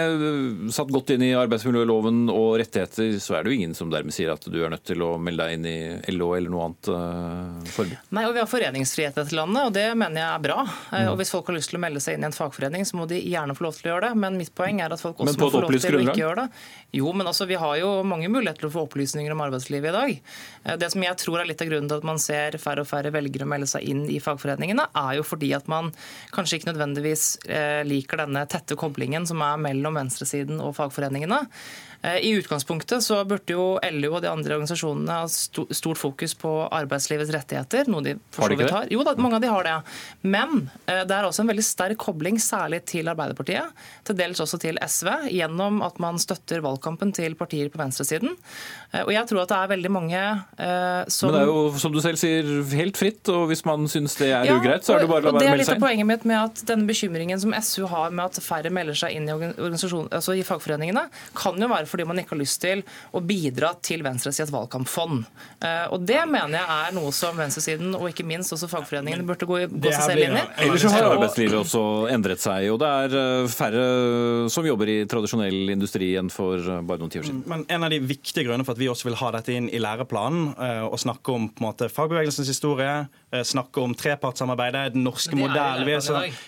satt godt inn i arbeidsmiljøloven og rettigheter så er det jo ingen som dermed sier at du er nødt til å melde deg inn i LO eller noe annet uh, forbund. Nei, og Vi har foreningsfrihet i dette landet, og det mener jeg er bra. Mm. Og Hvis folk har lyst til å melde seg inn i en fagforening, så må de gjerne få lov til å gjøre det. Men mitt poeng er at folk også må få lov til å ikke gjøre det. Jo, men altså, Vi har jo mange muligheter til å få opplysninger om arbeidslivet i dag. Eh, det som jeg tror er litt av grunnen til at man ser færre og færre velgere melde seg inn i fagforeningene, er jo fordi at man kanskje ikke nødvendigvis liker denne tette koblingen som er mellom venstresiden og fagforeningene. Eh, I utgangspunktet så burde jo LO og de andre organisasjonene ha stort fokus på arbeidslivets rettigheter. noe de for så vidt har. Jo da, mange av de har det. Men eh, det er også en veldig sterk kobling særlig til Arbeiderpartiet, til dels også til SV, gjennom at man støtter valgkampen til partier på venstresiden. Eh, og jeg tror at det er veldig mange som Men det er jo, som du selv sier, helt fritt, og hvis man syns det er ja, ugreit, så er det bare å melde seg inn. Det er litt av poenget mitt med at denne bekymringen som SU har med at færre melder seg inn i, altså i fagforeningene, kan jo være fordi man ikke har lyst til å bidra til Venstres i et valgkampfond. Eh, og Det mener jeg er noe som venstresiden og ikke minst også fagforeningene burde gå, gå seg selv inn i. Ellers har arbeidslivet også endret seg, og det er færre som jobber i tradisjonell industri enn for bare noen tiår siden. Men En av de viktige grunnene for at vi også vil ha dette inn i læreplanen, og snakke om på en måte fagbevegelsens historie, snakke om trepartssamarbeidet, den norske modellen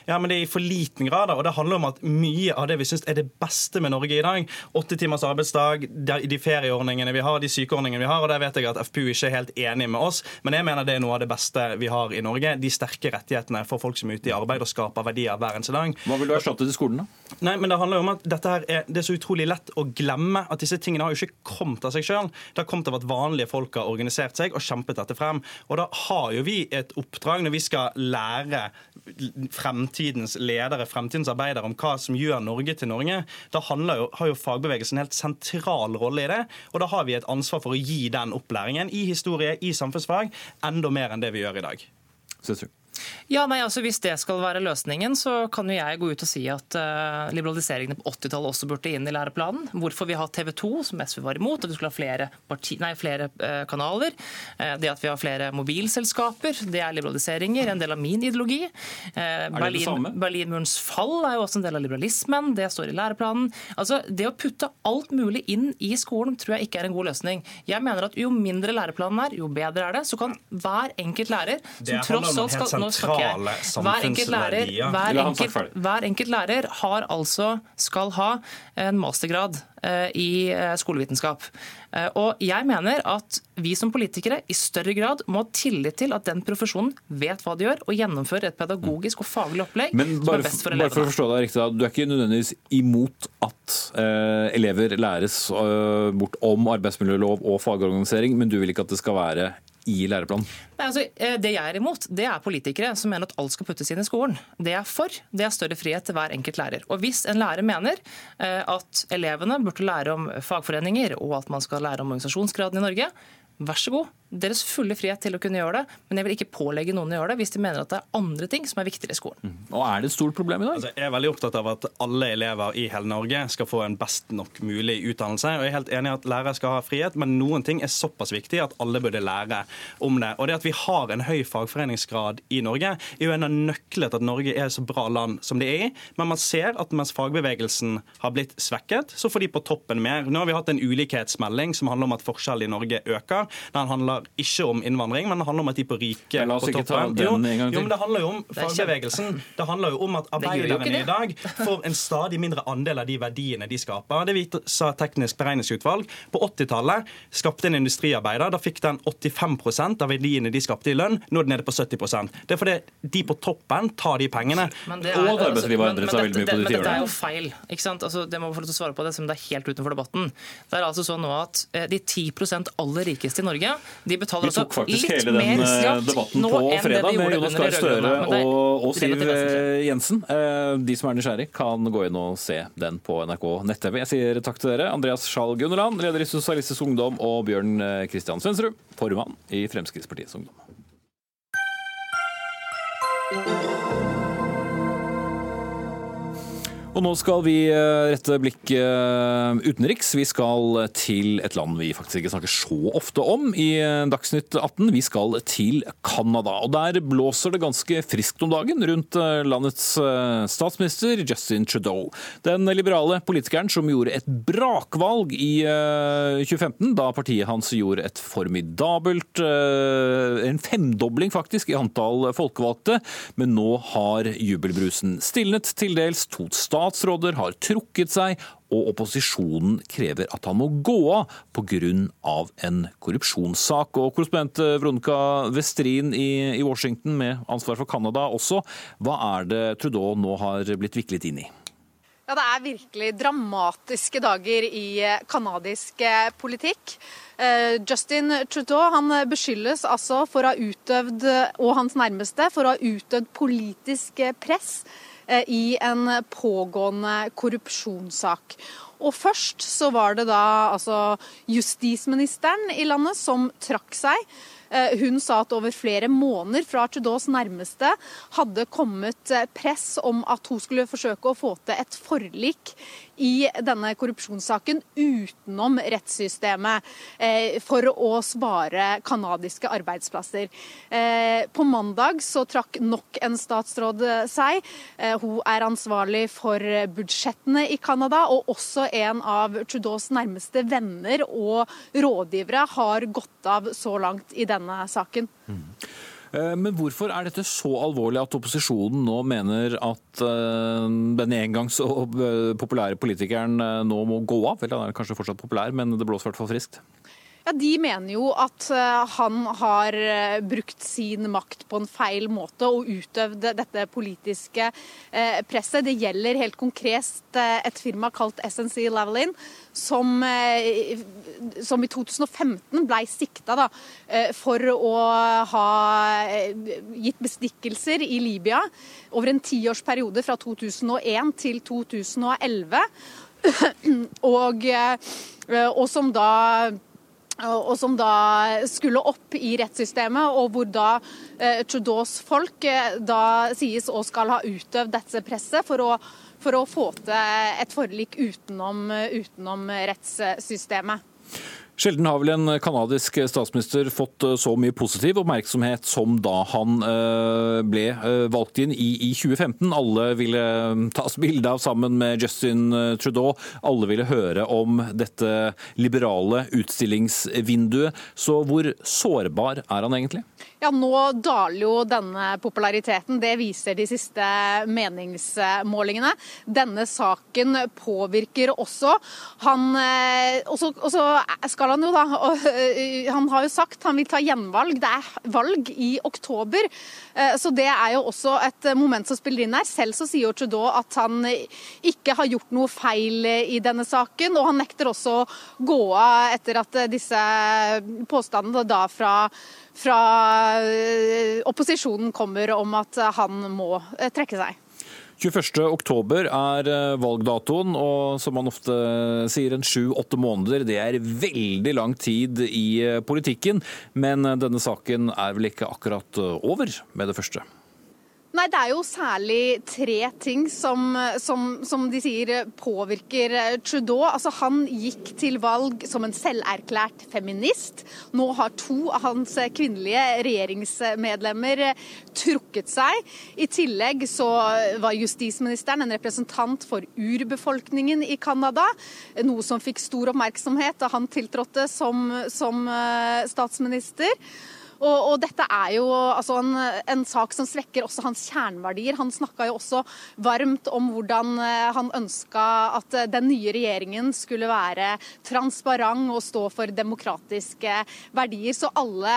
Ja, men det er i for liten grad. og Det handler om at mye av det vi syns er det beste med Norge i dag, åtte timers arbeidsdag, de ferieordningene vi har, de sykeordningene vi har. og Der vet jeg at FPU ikke er helt enig med oss, men jeg mener det er noe av det beste vi har i Norge. De sterke rettighetene for folk som er ute i arbeid og skaper verdier hver eneste dag. Hva vil du erstatte til skolen, da? Nei, men Det handler jo om at dette her er, det er så utrolig lett å glemme at disse tingene har jo ikke kommet av seg sjøl. Det har kommet av at vanlige folk har organisert seg og kjempet dette frem. Og da har jo vi et oppdrag når vi skal lære fremtidens ledere, fremtidens arbeidere, om hva som gjør Norge til Norge. Da jo, har jo fagbevegelsen en helt sentral rolle i det. Og da har vi et ansvar for å gi den opplæringen i historie, i samfunnsfag, enda mer enn det vi gjør i dag. Synes du? Ja, nei, altså Hvis det skal være løsningen, så kan jo jeg gå ut og si at uh, liberaliseringene på 80-tallet også burde inn i læreplanen. Hvorfor vi har TV 2, som SV var imot, at vi skulle ha flere, parti, nei, flere uh, kanaler. Uh, det at vi har flere mobilselskaper, det er liberaliseringer, en del av min ideologi. Berlin, Berlinmurens fall er jo også en del av liberalismen, det står i læreplanen. Altså, Det å putte alt mulig inn i skolen tror jeg ikke er en god løsning. Jeg mener at Jo mindre læreplanen er, jo bedre er det. Så kan hver enkelt lærer som tross alt skal sentrale samfunnsverdier. Hver enkelt, hver enkelt lærer har altså, skal ha en mastergrad eh, i eh, skolevitenskap. Eh, og jeg mener at vi som politikere i større grad må ha tillit til at den profesjonen vet hva de gjør, og gjennomfører et pedagogisk og faglig opplegg Men bare, som er best for elevene. Bare for å forstå deg riktig, Du er ikke nødvendigvis imot at uh, elever læres uh, bort om arbeidsmiljølov og fagorganisering, men du vil ikke at det skal være i læreplanen? Nei, altså, eh, det jeg er imot, det er politikere som mener at alt skal puttes inn i skolen. Det jeg er for, det er større frihet til hver enkelt lærer. Og Hvis en lærer mener eh, at elevene burde lære om fagforeninger og at man skal lære om organisasjonsgraden i Norge, vær så god deres fulle frihet til å kunne gjøre det, men jeg vil ikke pålegge noen å gjøre det hvis de mener at det er andre ting som er viktigere i skolen. Mm. Og Er det et stort problem i dag? Altså, jeg er veldig opptatt av at alle elever i hele Norge skal få en best nok mulig utdannelse. og Jeg er helt enig i at lærere skal ha frihet, men noen ting er såpass viktig at alle burde lære om det. Og det at vi har en høy fagforeningsgrad i Norge, er jo en av nøklene til at Norge er så bra land som det er i. Men man ser at mens fagbevegelsen har blitt svekket, så får de på toppen mer. Nå har vi hatt en ulikhetsmelding som handler om at forskjellene i Norge øker. Den handler handler ikke om innvandring, men det handler om at de på rike La oss ikke ta den en gang til. Jo, men Det handler jo om fagbevegelsen. Det handler jo om at arbeiderne i dag får en stadig mindre andel av de verdiene de skaper. Det vi sa Teknisk beregningsutvalg. På 80-tallet skapte en industriarbeider. Da fikk den 85% av verdiene de skapte i lønn. Nå er det nede på 70% Det er fordi de på toppen tar de pengene. Og arbeidslivet har endret seg veldig mye på de tiårene. Dette er jo feil. ikke sant? Altså, det må få lov til å svare på det, som det er helt utenfor debatten. Det er altså sånn nå at eh, De 10 aller rikeste i Norge De betaler Vi tok altså faktisk litt hele den mer eh, skatt debatten nå på enn det fredag de med gjorde Jonas under Gahr de Støre rød-grønne. Men det er og, og Siv eh, Jensen. Eh, De som er nysgjerrig, kan gå inn og se den på NRK nett-TV. Jeg sier takk til dere. Andreas Schall Gunnerland, leder i Sosialistisk Ungdom, og Bjørn Kristian Svendsrud, formann i Fremskrittspartiets Ungdom. Og nå skal vi eh, rette blikk eh, utenriks. Vi skal til et land vi faktisk ikke snakker så ofte om i eh, Dagsnytt 18. Vi skal til Canada. Og der blåser det ganske friskt om dagen rundt landets statsminister Justin Trudeau. Den liberale politikeren som gjorde et brakvalg i eh, 2015, da partiet hans gjorde et formidabelt En femdobling faktisk i antall folkevalgte, men nå har jubelbrusen stilnet til dels. To statsråder har trukket seg, og opposisjonen krever at han må gå av pga. en korrupsjonssak. Og Korrespondent Veronica Westrin i, i Washington med ansvar for Canada også. Hva er det Trudeau nå har blitt viklet inn i? Ja, Det er virkelig dramatiske dager i canadisk eh, politikk. Eh, Justin Trudeau han beskyldes altså for å ha utøvd, og hans nærmeste, for å ha utøvd politisk press eh, i en pågående korrupsjonssak. Og først så var det da altså justisministeren i landet som trakk seg. Eh, Hun sa at over flere måneder fra Trudeaus nærmeste hadde kommet eh, press om at hun skulle forsøke å få til et forlik i denne korrupsjonssaken utenom rettssystemet eh, for å spare canadiske arbeidsplasser. På mandag så trakk nok en statsråd seg. Hun er ansvarlig for budsjettene i Canada, og også en av Trudeaus nærmeste venner og rådgivere har gått av så langt i denne saken. Eh, Men hvorfor er dette så alvorlig at opposisjonen nå mener at eh, den en gang så eh, populære politikeren nå må gå av? Vel, han er kanskje fortsatt populær, men det blåser i hvert fall friskt. Ja, De mener jo at eh, han har eh, brukt sin makt på en feil måte og utøvd dette politiske eh, presset. Det gjelder helt konkret et firma kalt SNC Lavalin, som, som i 2015 ble sikta for å ha gitt bestikkelser i Libya over en tiårsperiode fra 2001 til 2011. og, og som da og som da skulle opp i rettssystemet, og hvor da eh, Trudeaus folk eh, da sies å skal ha utøvd dette presset for å, for å få til et forlik utenom, utenom rettssystemet. Sjelden har vel en kanadisk statsminister fått eh, så mye positiv oppmerksomhet som da han eh, ble eh, valgt inn i, i 2015. Alle ville tas bilde av sammen med Justin Trudeau. Alle ville høre om dette liberale utstillingsvinduet. Så hvor sårbar er han egentlig? Ja, Nå daler jo denne populariteten. Det viser de siste meningsmålingene. Denne saken påvirker også. Han, også, også skal han jo da og, Han har jo sagt han vil ta gjenvalg. Det er valg i oktober. Så det er jo også et moment som spiller inn her. Selv så sier jo Trudeau at han ikke har gjort noe feil i denne saken. Og han nekter også å gå av etter at disse påstandene da fra fra opposisjonen kommer om at han må trekke seg. 21. oktober er valgdatoen, og som man ofte sier, en sju-åtte måneder. Det er veldig lang tid i politikken, men denne saken er vel ikke akkurat over med det første? Nei, Det er jo særlig tre ting som, som, som, de sier påvirker Trudeau. Altså, Han gikk til valg som en selverklært feminist. Nå har to av hans kvinnelige regjeringsmedlemmer trukket seg. I tillegg så var justisministeren en representant for urbefolkningen i Canada. Noe som fikk stor oppmerksomhet da han tiltrådte som, som statsminister. Og, og, dette er jo altså en, en, sak som svekker også hans kjerneverdier. Han snakka jo også varmt om hvordan han ønska at den nye regjeringen skulle være transparent og stå for demokratiske verdier. Så alle,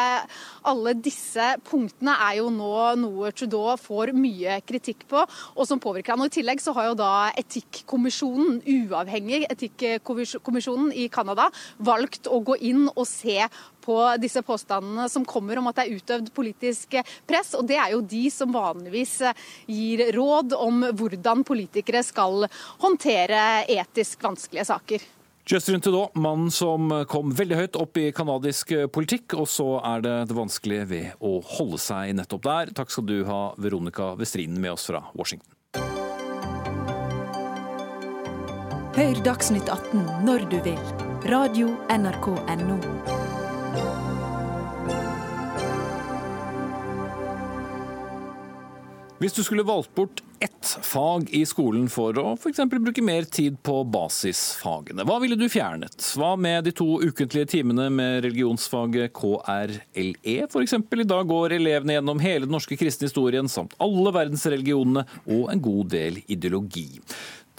alle disse punktene er jo nå noe Trudeau får mye kritikk på, og som påvirker han. Og I tillegg så har jo da etikkommisjonen, uavhengig etikkommisjonen i Canada, valgt å gå inn og se på disse påstandene som kommer om at det er utøvd politisk press. Og det er jo de som vanligvis gir råd om hvordan politikere skal håndtere etisk vanskelige saker. Justin Trudeau, mannen som kom veldig høyt opp i canadisk politikk, og så er det det vanskelige ved å holde seg nettopp der. Takk skal du ha, Veronica Westrinen, med oss fra Washington. Hør Dagsnytt 18 når du vil. Radio NRK Radio.nrk.no. Hvis du skulle valgt bort ett fag i skolen for å f.eks. bruke mer tid på basisfagene, hva ville du fjernet? Hva med de to ukentlige timene med religionsfaget KRLE f.eks.? I dag går elevene gjennom hele den norske kristne historien samt alle verdensreligionene og en god del ideologi.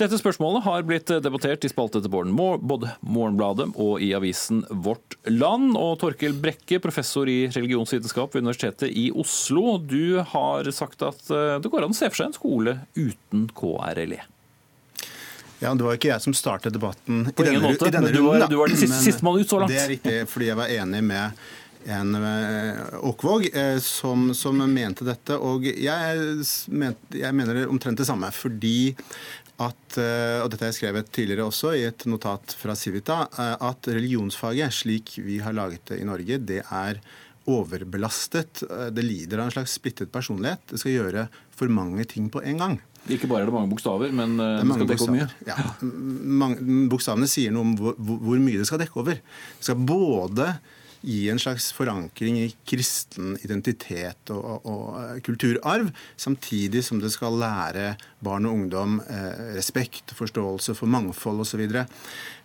Dette spørsmålet har blitt debattert i spalte etter både Morgenbladet og i avisen Vårt Land. Og Torkel Brekke, professor i religionsvitenskap ved Universitetet i Oslo, du har sagt at eh, det går an å se for seg en skole uten KRLE. Ja, Det var ikke jeg som startet debatten i denne, måte, i denne du var, runden. du var den siste, siste mann ut så langt. Det er riktig, fordi jeg var enig med en Åkvåg eh, som, som, mente dette. Og jeg, ment, jeg mener omtrent det samme. Fordi at, eh, og dette har jeg skrevet tidligere også i et notat fra Civita, eh, at religionsfaget, slik vi har laget det i Norge, det er overbelastet. Eh, det lider av en slags splittet personlighet. Det skal gjøre for mange ting på en gang. Ikke bare er det mange bokstaver, men det, det skal dekke over mye. Ja. Bokstavene sier noe om hvor, hvor mye det skal dekke over. Det skal både gi en slags forankring i kristen identitet og, og, og, kulturarv, samtidig som det skal lære barn og ungdom eh, respekt, forståelse for mangfold osv.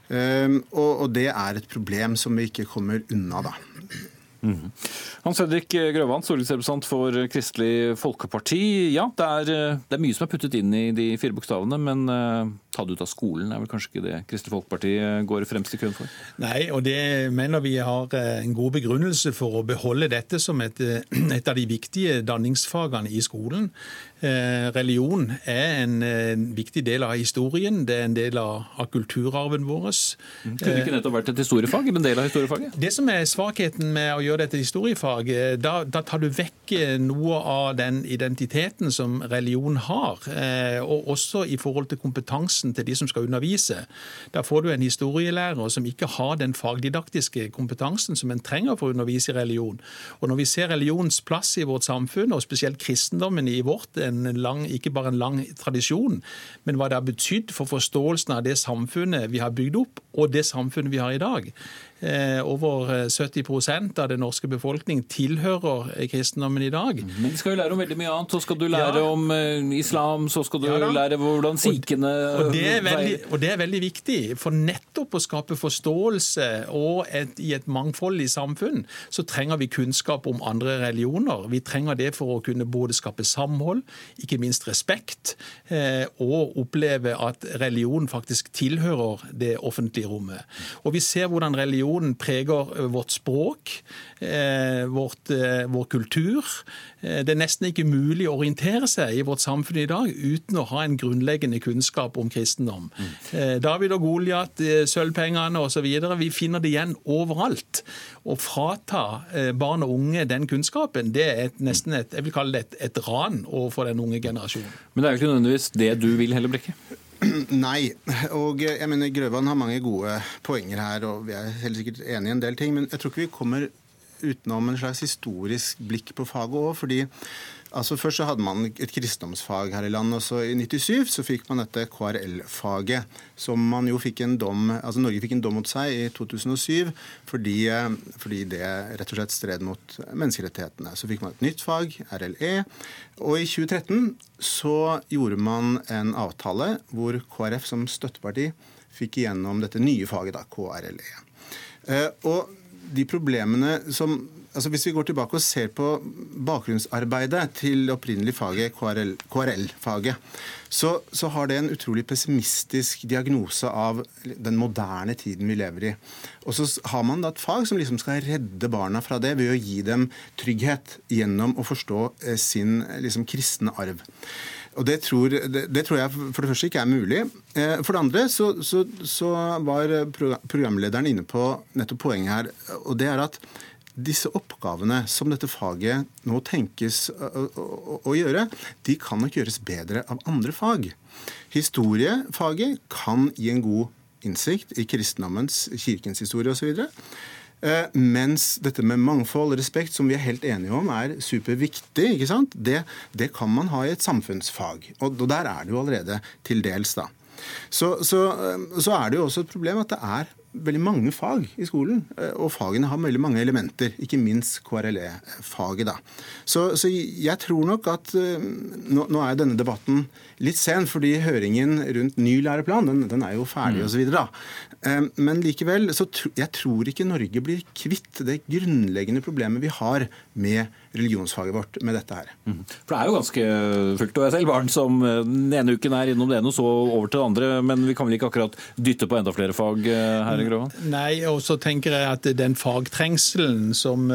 Um, og, og det er et problem som vi ikke kommer unna, da. Mm. Hans Fredrik Grøvan, stortingsrepresentant for Kristelig Folkeparti. Ja, det er, eh, det er, mye som er puttet inn i de fire bokstavene, men uh, ta det ut av skolen er vel kanskje ikke det Kristelig Folkeparti eh, går fremst i køen for? Nei, og det mener vi har en god begrunnelse for å beholde dette som et, et av de viktige danningsfagene i skolen. Eh, religion er en, en, viktig del av historien, det er en del av, av kulturarven vår. Mm. Kunne det ikke nettopp vært et historiefag, en del av historiefaget? Det som er svakheten med å gjøre dette historiefag, da, da tar du vekk noe av den identiteten som religion har, eh, og også i forhold til kompetansen til de som skal undervise. Da får du en historielærer som ikke har den fagdidaktiske kompetansen som en trenger for å undervise i religion. Og når vi ser religionens plass i vårt samfunn, og spesielt kristendommen i vårt, en lang, ikke bare en lang tradisjon, men hva det har betydd for forståelsen av det samfunnet vi har bygd opp, og det samfunnet vi har i dag. Eh, over 70 eh, av den norske befolkning tilhører kristendommen i dag. Men de skal jo lære om veldig mye annet. Så skal du lære ja. om eh, islam, så skal du ja, lære hvordan sikhene og, og, og, det er veldig viktig. For nettopp å skape forståelse og et, i et mangfoldig samfunn, så trenger vi kunnskap om andre religioner. Vi trenger det for å kunne både skape samhold, ikke minst respekt, og oppleve at religion faktisk tilhører det offentlige rommet. Og vi ser hvordan religion religionen preger eh, vårt språk, eh, vårt, eh, vår kultur. Det er nesten ikke mulig å orientere seg i vårt samfunn i dag uten å ha en grunnleggende kunnskap om kristendom. Mm. David og Goliat, sølvpengene osv. Vi finner det igjen overalt. Å frata barn og unge den kunnskapen, det er et, nesten et, jeg vil kalle det et, et ran overfor den unge generasjonen. Men det er jo ikke nødvendigvis det du vil heller, Brekke? Nei. Og jeg mener Grøvan har mange gode poenger her, og vi er helt sikkert enige i en del ting. Men jeg tror ikke vi kommer utenom en slags historisk blikk på faget òg. fordi Altså Først så hadde man et kristendomsfag her i landet. og så I 97 så fikk man dette KRL-faget, som man jo fikk en dom, altså Norge fikk en dom mot seg i 2007 fordi, fordi det rett og slett stred mot menneskerettighetene. Så fikk man et nytt fag, RLE. Og i 2013 så gjorde man en avtale hvor KrF som støtteparti fikk igjennom dette nye faget, da, KRLE. Eh, og de problemene som altså Hvis vi går tilbake og ser på bakgrunnsarbeidet til opprinnelig faget, KRL-faget, så, så, har det en utrolig pessimistisk diagnose av den moderne tiden vi lever i. Og så har man da et fag som liksom skal redde barna fra det ved å gi dem trygghet gjennom å forstå eh, sin liksom, kristne arv. Og det tror, det, det tror, jeg for det første ikke er mulig. Eh, for det andre så, så, så var programlederen inne på nettopp poenget her, og det er at disse oppgavene som dette faget nå tenkes å, å, å gjøre, de kan nok gjøres bedre av andre fag. Historiefaget kan gi en god innsikt i kristendommens, kirkens historie osv. Eh, mens dette med mangfold og respekt, som vi er helt enige om er superviktig, ikke sant? Det, det kan man ha i et samfunnsfag. Og, der er det jo allerede til dels, da. Så, så, eh, så er det jo også et problem at det er veldig mange fag i skolen. Eh, og fagene har veldig mange elementer, ikke minst KRLE-faget. Så, så, jeg tror nok at nå, nå, er denne debatten litt sen, fordi høringen rundt ny læreplan den, den er jo ferdig mm. osv. Men likevel, så tro, jeg tror ikke Norge blir kvitt det grunnleggende problemet vi har med religionsfaget vårt med dette her. Mm. For Det er jo ganske fullt. og Jeg selv barn som den ene uken er innom det ene og så over til det andre. Men vi kan vel ikke akkurat dytte på enda flere fag her i Grovan? Nei, og så tenker jeg at den fagtrengselen som,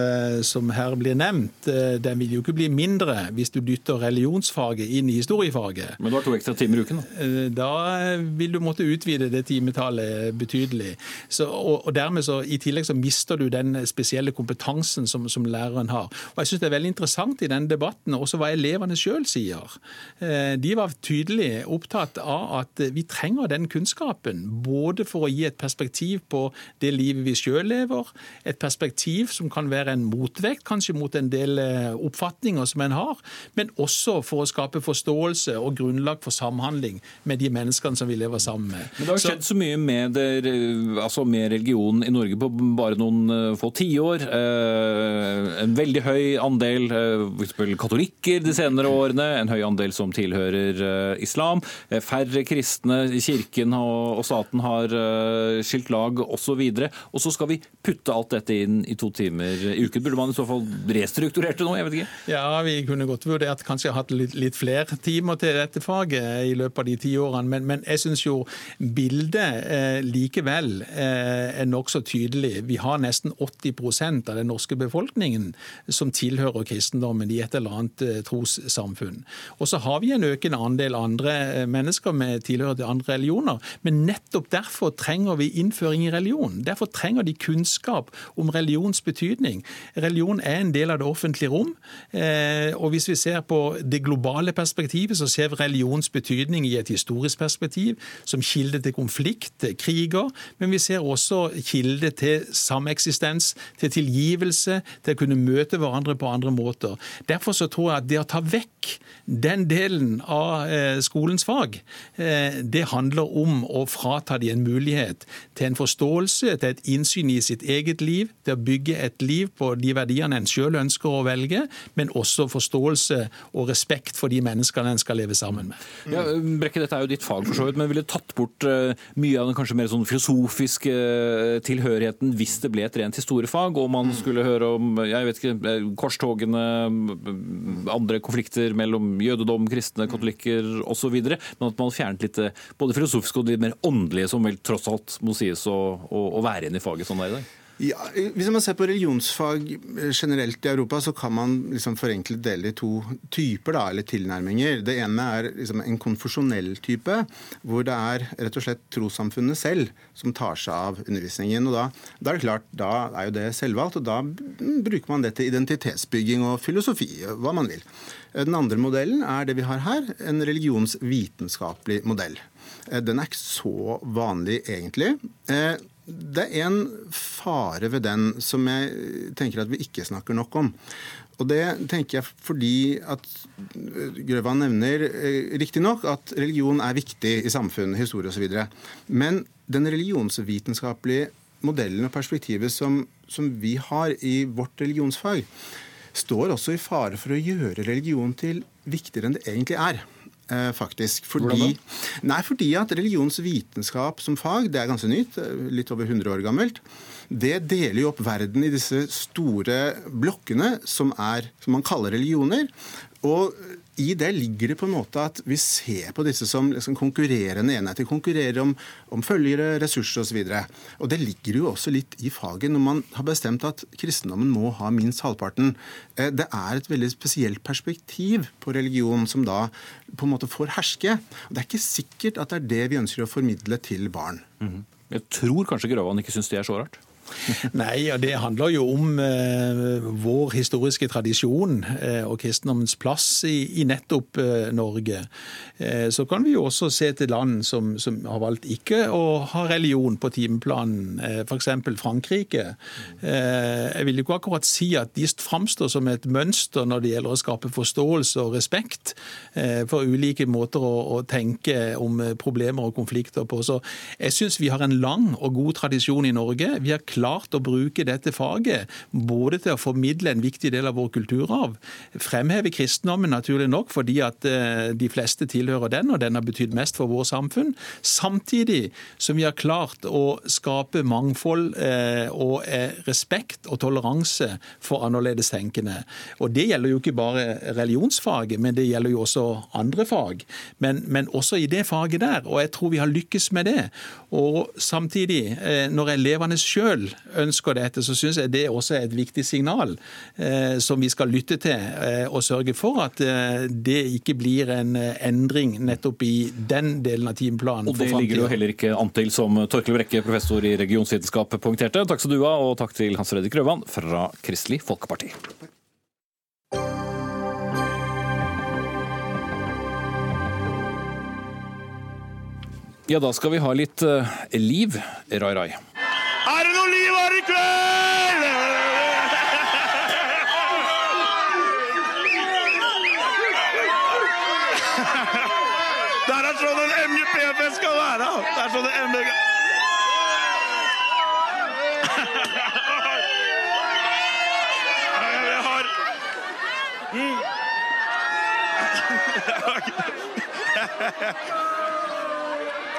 som, her blir nevnt, den vil jo ikke bli mindre hvis du dytter religionsfaget inn i historiefaget. Men du har to ekstra timer i uken, da? Da vil du måtte utvide det timetallet betydelig. Så, og, og, dermed så, I tillegg så mister du den spesielle kompetansen som, som læreren har. Og jeg synes det er veldig interessant i denne debatten også hva elevene sjøl sier. Eh, de var tydelig opptatt av at vi trenger den kunnskapen. Både for å gi et perspektiv på det livet vi sjøl lever, et perspektiv som kan være en motvekt kanskje mot en del eh, oppfatninger som en har, men også for å skape forståelse og grunnlag for samhandling med de menneskene som vi lever sammen med. Men Det har skjedd så, så mye med, der, altså med religion i Norge på bare noen få tiår. En veldig høy andel f.eks. eh, katolikker de senere årene, en høy andel som tilhører eh, islam. Eh, færre kristne, kirken og staten har skilt lag osv. Og så skal vi putte alt dette inn i to timer i uken. Burde man i så fall restrukturert det nå? Jeg vet ikke. Ja, vi kunne godt vurdert kanskje hatt litt, litt flere timer til dette faget i løpet av de ti årene, men, men jeg syns jo bildet eh, likevel eh, er nokså tydelig. Vi har nesten 80% av den norske befolkningen som tilhører kristendommen i et eller annet eh, trossamfunn. Og så har vi en økende andel andre eh, mennesker med tilhører til andre religioner. Men nettopp derfor trenger vi innføring i religion. Derfor trenger de kunnskap om religions betydning. Religion er en del av det offentlige rom. Eh, og hvis vi ser på det globale perspektivet, så ser vi religions betydning i et historisk perspektiv, som kilde til konflikt, til kriger. Men vi ser også kilde til sameksistens, til tilgivelse, til å kunne møte hverandre på andre måter. Derfor så tror jeg at det å ta vekk den delen av eh, skolens fag, eh, det handler om å frata de en mulighet til en forståelse, til et innsyn i sitt eget liv, til å bygge et liv på de verdiene en sjøl ønsker å velge, men også forståelse og respekt for de menneskene en skal leve sammen med. Ja, Brekke, dette er jo ditt fag for så vidt, men ville tatt bort eh, mye av den kanskje mer sånn filosofiske tilhørigheten hvis det ble et rent historiefag, og man skulle høre om jeg vet ikke, korstogene, andre konflikter mellom jødedom, kristne, katolikker osv. Men at man fjernet litt både filosofiske og de mer åndelige, som vel tross alt må sies å, å, å være igjen i faget sånn det er i dag? Ja, hvis man ser på religionsfag generelt i Europa, så kan man liksom forenkle dele i to typer, da, eller tilnærminger. Det ene er liksom en konfesjonell type, hvor det er rett og slett trossamfunnet selv som tar seg av undervisningen. og Da, da er det klart, da er jo det selvvalgt, og da bruker man det til identitetsbygging og filosofi, hva man vil. Den andre modellen er det vi har her, en religionsvitenskapelig modell. Den er ikke så vanlig, egentlig. Eh, det er en fare ved den som jeg tenker at vi ikke snakker nok om. Og det tenker jeg fordi at Grøvan nevner eh, riktignok at religion er viktig i samfunn, historie osv. Men den religionsvitenskapelige modellen og perspektivet som, som vi har i vårt religionsfag, står også i fare for å gjøre religion til viktigere enn det egentlig er. Eh, faktisk. Fordi, nei, fordi at religionsvitenskap som fag, det er ganske nytt, eh, litt over 100 år gammelt, det deler jo opp verden i disse store blokkene som, er, som man kaller religioner. Og i det ligger det på en måte at vi ser på disse som liksom konkurrerende enheter. Konkurrerer om, om følgere, ressurser osv. Det ligger jo også litt i faget når man har bestemt at kristendommen må ha minst halvparten. Eh, det er et veldig spesielt perspektiv på religion som da på en måte får herske. Det er ikke sikkert at det er det vi ønsker å formidle til barn. Mm -hmm. Jeg tror kanskje Grøvan ikke syns det er så rart? Nei, og Det handler jo om eh, vår historiske tradisjon eh, og kristendommens plass i, i nettopp eh, Norge. Eh, så kan vi jo også se til land som, som, har valgt ikke å ha religion på timeplanen, eh, f.eks. Frankrike. Eh, jeg vil jo ikke akkurat si at de framstår som et mønster når det gjelder å skape forståelse og respekt eh, for ulike måter å, å tenke om problemer og konflikter på. Så jeg syns vi har en lang og god tradisjon i Norge. Vi har klart å bruke dette faget både til å formidle en viktig del av vår kulturarv, fremheve kristendommen naturlig nok fordi at eh, de fleste tilhører den, og den har betydd mest for vårt samfunn, samtidig som vi har klart å skape mangfold eh, og eh, respekt og toleranse for annerledes tenkende. Og Det gjelder jo ikke bare religionsfaget, men det gjelder jo også andre fag. Men, men også i det faget der, og jeg tror vi har lykkes med det. Og samtidig, når elevene sjøl ønsker dette, så syns jeg det også er et viktig signal eh, som vi skal lytte til. Eh, og sørge for at eh, det ikke blir en eh, endring nettopp i den delen av timeplanen. Og det ligger jo heller ikke an til, som Torkel Brekke, professor i regionsvitenskap, poengterte. Takk skal du ha, og takk til Hans Fredrik Røvan fra Kristelig Folkeparti. Ja, da skal vi ha litt uh, liv, Rai Rai. Er det noe liv her i kveld? Der er sånn en MGP-fest skal være. Det er sånn en MGP... Jeg har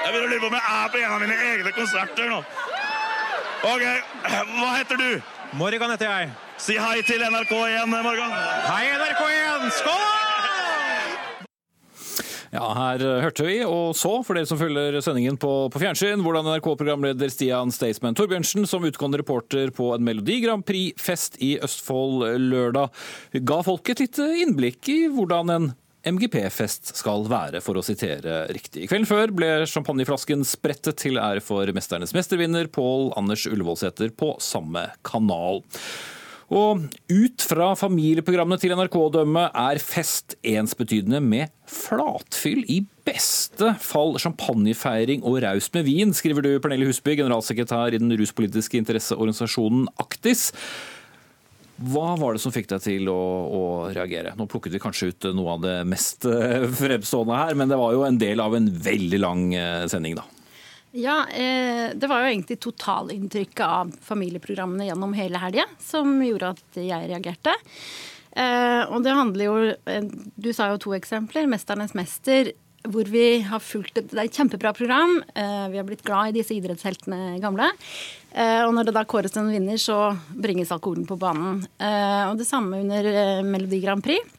Jeg begynner å lure på om jeg er på en av mine egne konserter nå. Ok, Hva heter du? Morgan heter jeg. Si hei til NRK1, Morgan. Hei, NRK1! Skål! Ja, her hørte vi og så, for dere som følger sendingen på, på fjernsyn, hvordan NRK-programleder Stian Staysman Torbjørnsen, som utgående reporter på en Melodi Grand Prix-fest i Østfold lørdag, ga folk et lite innblikk i hvordan en MGP-fest skal være, for å sitere riktig. Kvelden før ble champagneflasken sprettet til ære for 'Mesternes mestervinner' Pål Anders Ullevålseter på samme kanal. Og ut fra familieprogrammene til NRK-dømmet dømme er fest ensbetydende med flatfyll, i beste fall champagnefeiring og raus med vin, skriver du Pernille Husby, generalsekretær i den ruspolitiske interesseorganisasjonen Aktis. Hva var det som fikk deg til å, å, reagere? Nå plukket vi kanskje ut noe av det mest eh, fremstående her, men det var jo en del av en veldig lang eh, sending, da. Ja, eh, det var jo egentlig totalinntrykket av familieprogrammene gjennom hele helga som gjorde at jeg reagerte. Og det handler jo Du sa jo to eksempler. 'Mesternes mester', hvor vi har fulgt et, Det er et kjempebra program. Vi har blitt glad i disse idrettsheltene gamle. Eh, og når det da kåres en vinner, så bringes alkoholen på banen. Eh, og det samme under Melodi Grand Prix.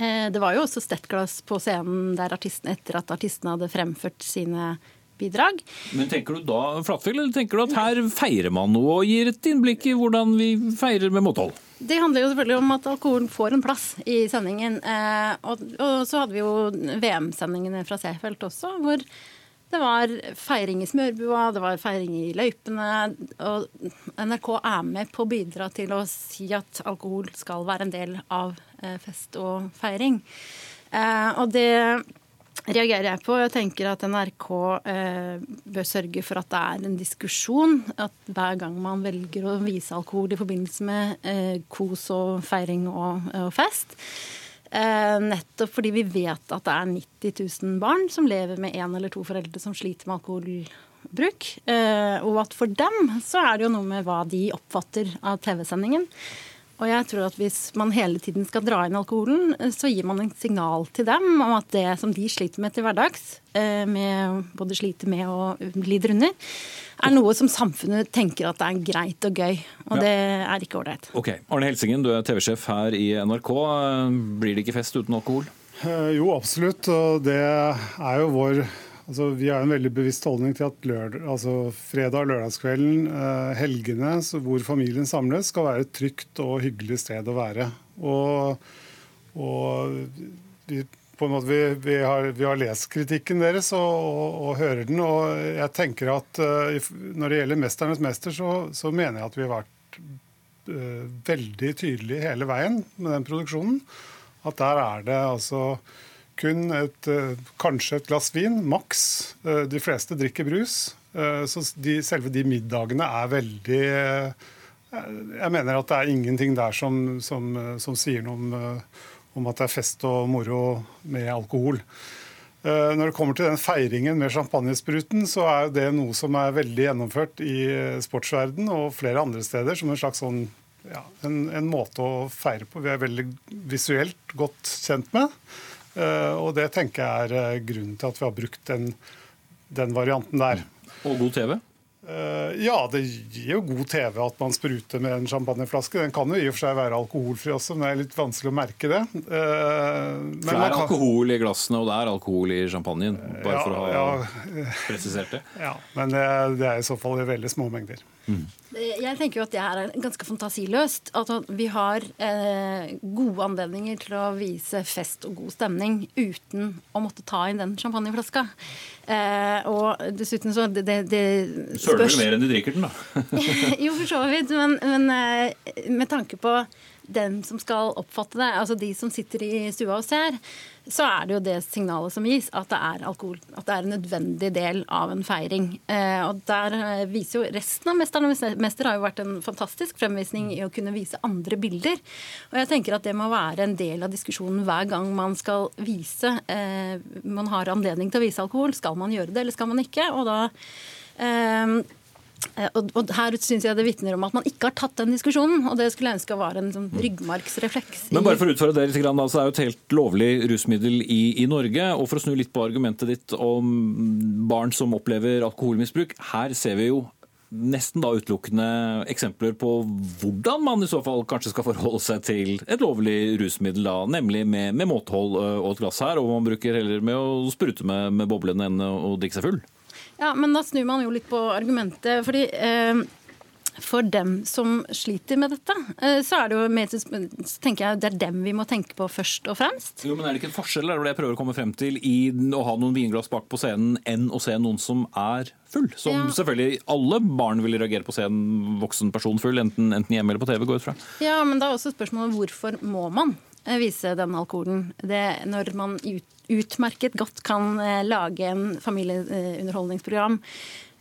Det var jo også stettglass på scenen der artistene, etter at artistene hadde fremført sine bidrag. Men Tenker du da flatfyll, eller tenker du at her feirer man noe og gir et innblikk i hvordan vi feirer med måtehold? Det handler jo selvfølgelig om at alkoholen får en plass i sendingen. Eh, og, og, så hadde vi jo VM-sendingene fra Seefeld også, hvor det var feiring i smørbua, det var feiring i løypene. Og NRK er med på å bidra til å si at alkohol skal være en del av eh, fest og feiring. Eh, og det reagerer jeg på. Jeg tenker at NRK eh, bør sørge for at det er en diskusjon. At hver gang man velger å vise alkohol i forbindelse med kos og feiring og fest. Eh, nettopp fordi vi vet at det er 90 000 barn som lever med én eller to foreldre som sliter med alkoholbruk. Eh, og at for dem så er det jo noe med hva de oppfatter av TV-sendingen. Og jeg tror at hvis man hele tiden skal dra inn alkoholen, så gir man en signal til dem om at det som de sliter med til hverdags, eh, med både sliter med og lider under, er noe som samfunnet tenker at det er greit og gøy. Og ja. det er ikke ålreit. Ok. Arne Helsingen, du er TV-sjef her i NRK. Blir det ikke fest uten alkohol? Eh, jo, absolutt. Det er jo vår Altså, vi har en veldig bevisst holdning til at lørdag, altså fredag lørdagskvelden, eh, helgene hvor familien samles, skal være et trygt og hyggelig sted å være. Og, og vi måte, vi, vi, har, vi har lest kritikken deres og, og, og, hører den. Og jeg tenker at uh, når det gjelder 'Mesternes mester', så, så, mener jeg at vi har vært uh, veldig tydelige hele veien med den produksjonen. At der er det altså kun et, uh, kanskje et glass vin, maks. de fleste drikker brus. så de, selve de middagene er veldig Jeg mener at det er ingenting der som, som, som sier noe om om at det er fest og moro med alkohol. Eh, når det kommer til den feiringen med champagnespruten, så er det noe som er veldig gjennomført i sportsverden og flere andre steder som en slags sånn, ja, en, en, måte å feire på vi er veldig visuelt godt kjent med. Eh, og det tenker jeg er eh, grunnen til at vi har brukt den, den varianten der. Og god TV? Eh, ja, det gir jo god TV at man spruter med en champagneflaske. Den kan jo i og for seg være alkoholfri også, men det er litt vanskelig å merke det. Men for det er kan... alkohol i glassene, og det er alkohol i champagnen? Bare ja, for å ha ja. presisert det? Ja, men det, det er i så fall i veldig små mengder. Mm. Jeg tenker jo at det her er ganske fantasiløst. At vi har eh, gode anledninger til å vise fest og god stemning uten å måtte ta inn den champagneflaska. Eh, og dessuten så Det, det, det Søler du mer enn du drikker den, da? jo, for så vidt. Men, men eh, med tanke på dem som skal oppfatte det, altså de som sitter i stua og ser, så er det jo det signalet som gis, at det er alkohol. At det er en nødvendig del av en feiring. Eh, og der eh, viser jo resten av 'Mesternes mester' har jo vært en fantastisk fremvisning i å kunne vise andre bilder. Og jeg tenker at det må være en del av diskusjonen hver gang man skal vise Man har anledning til å vise alkohol. Skal man gjøre det, eller skal man ikke? Og da eh, Eh, og, og her synes jeg det vitner om at man ikke har tatt den diskusjonen. Og det skulle jeg ønske var en sånn ryggmargsrefleks. Men bare for å utfordre det litt, da, så er jo et helt lovlig rusmiddel i, i, Norge. Og for å snu litt på argumentet ditt om barn som opplever alkoholmisbruk. Her ser vi jo nesten da utelukkende eksempler på hvordan man i så fall kanskje skal forholde seg til et lovlig rusmiddel, da, nemlig med, med måtehold eh, og et glass her, og man bruker heller med å sprute med, med boblene enn å drikke seg full. Ja, men da snur man jo litt på argumentet. fordi eh, for dem som sliter med dette, eh, så er det jo med, tenker jeg det er dem vi må tenke på først og fremst. Jo, men Er det ikke en forskjell er det jeg prøver å komme frem til, i å ha noen vinglass bak på scenen enn å se noen som er full? Som ja. selvfølgelig alle barn vil reagere på å se en voksen person full, enten, enten hjemme eller på TV. går ut fra. Ja, men da er også spørsmålet hvorfor må man vise den alkoholen? Det, når man ut utmerket godt kan eh, lage en familieunderholdningsprogram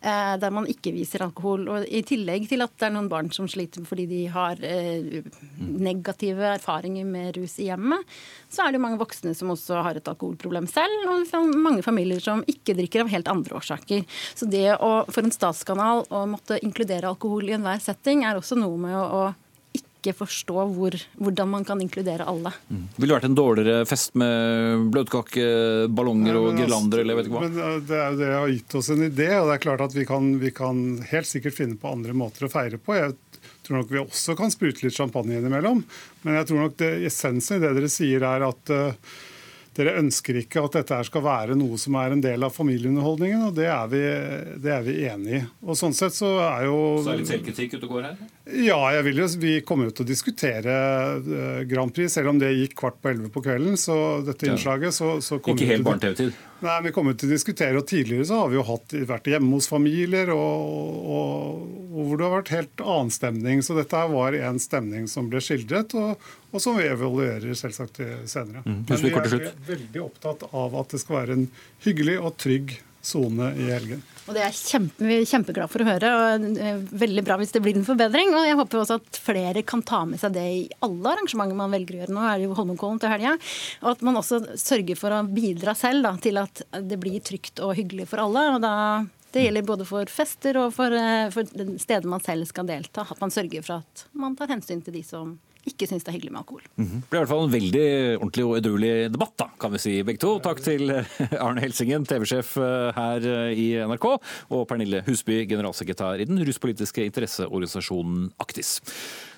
eh, der man ikke viser alkohol. Og I tillegg til at det er noen barn som sliter fordi de har eh, negative erfaringer med rus i hjemmet, så er det mange voksne som også har et alkoholproblem selv, og mange familier som ikke drikker av helt andre årsaker. Så det å, for en statskanal å måtte inkludere alkohol i enhver setting, er også noe med å, ikke forstå hvor, hvordan man kan inkludere alle. Mm. Ville vært en dårligere fest med bløtkake, ballonger og altså, girlander eller jeg vet ikke hva? Men eh, det, er, det har gitt oss en idé, og det er klart at vi kan, vi kan helt sikkert finne på andre måter å feire på. Jeg tror nok vi også kan sprute litt champagne innimellom. Men jeg tror nok det, essensen i det dere sier er at uh, dere ønsker ikke at dette skal være noe som er en del av familieunderholdningen, og det er vi, det er vi enig i. Og sånn sett så er jo Så er det litt selvkritikk ute og går her? Ja, jeg vil jo, vi kommer jo til å diskutere uh, Grand Prix, selv om det gikk kvart på elleve på kvelden. Så dette innslaget så, så Ikke helt barne-TV-tid? Nei, Vi kommer til å diskutere, og Tidligere så har vi jo hatt, vært hjemme hos familier og, og, og, hvor det har vært helt annen stemning. Så dette var en stemning som ble skildret, og, og som vi evaluerer selvsagt senere. Mm. Men vi er veldig opptatt av at det skal være en hyggelig og trygg sone i helgen. Og Det er kjempe, vi er kjempeglad for å høre. og Veldig bra hvis det blir en forbedring. og Jeg håper også at flere kan ta med seg det i alle arrangementer man velger å gjøre. Nå er det jo Holmenkollen til helga. Og at man også sørger for å bidra selv da, til at det blir trygt og hyggelig for alle. og da det gjelder både for fester og for, eh, for steder man selv skal delta. At man sørger for at man tar hensyn til de som ikke syns det er hyggelig med alkohol. Mm -hmm. Det ble i hvert fall en veldig ordentlig og edruelig debatt, da, kan vi si begge to. Takk til eh, Arne Helsingen, TV-sjef eh, her eh, i NRK, og Pernille Husby, generalsekretær i den ruspolitiske interesseorganisasjonen Aktis.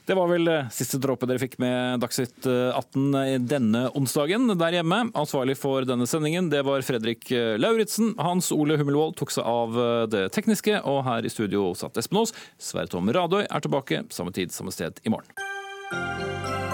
Det var vel siste dråpe dere fikk med Dagsnytt 18 denne onsdagen der hjemme. Ansvarlig for denne sendingen det var Fredrik Lauritzen. Hans Ole Hummelvold tok seg av det tekniske, og her i studio satt Espen Aas. Sverre Tom Radøy er tilbake samme tid, samme sted i morgen. Música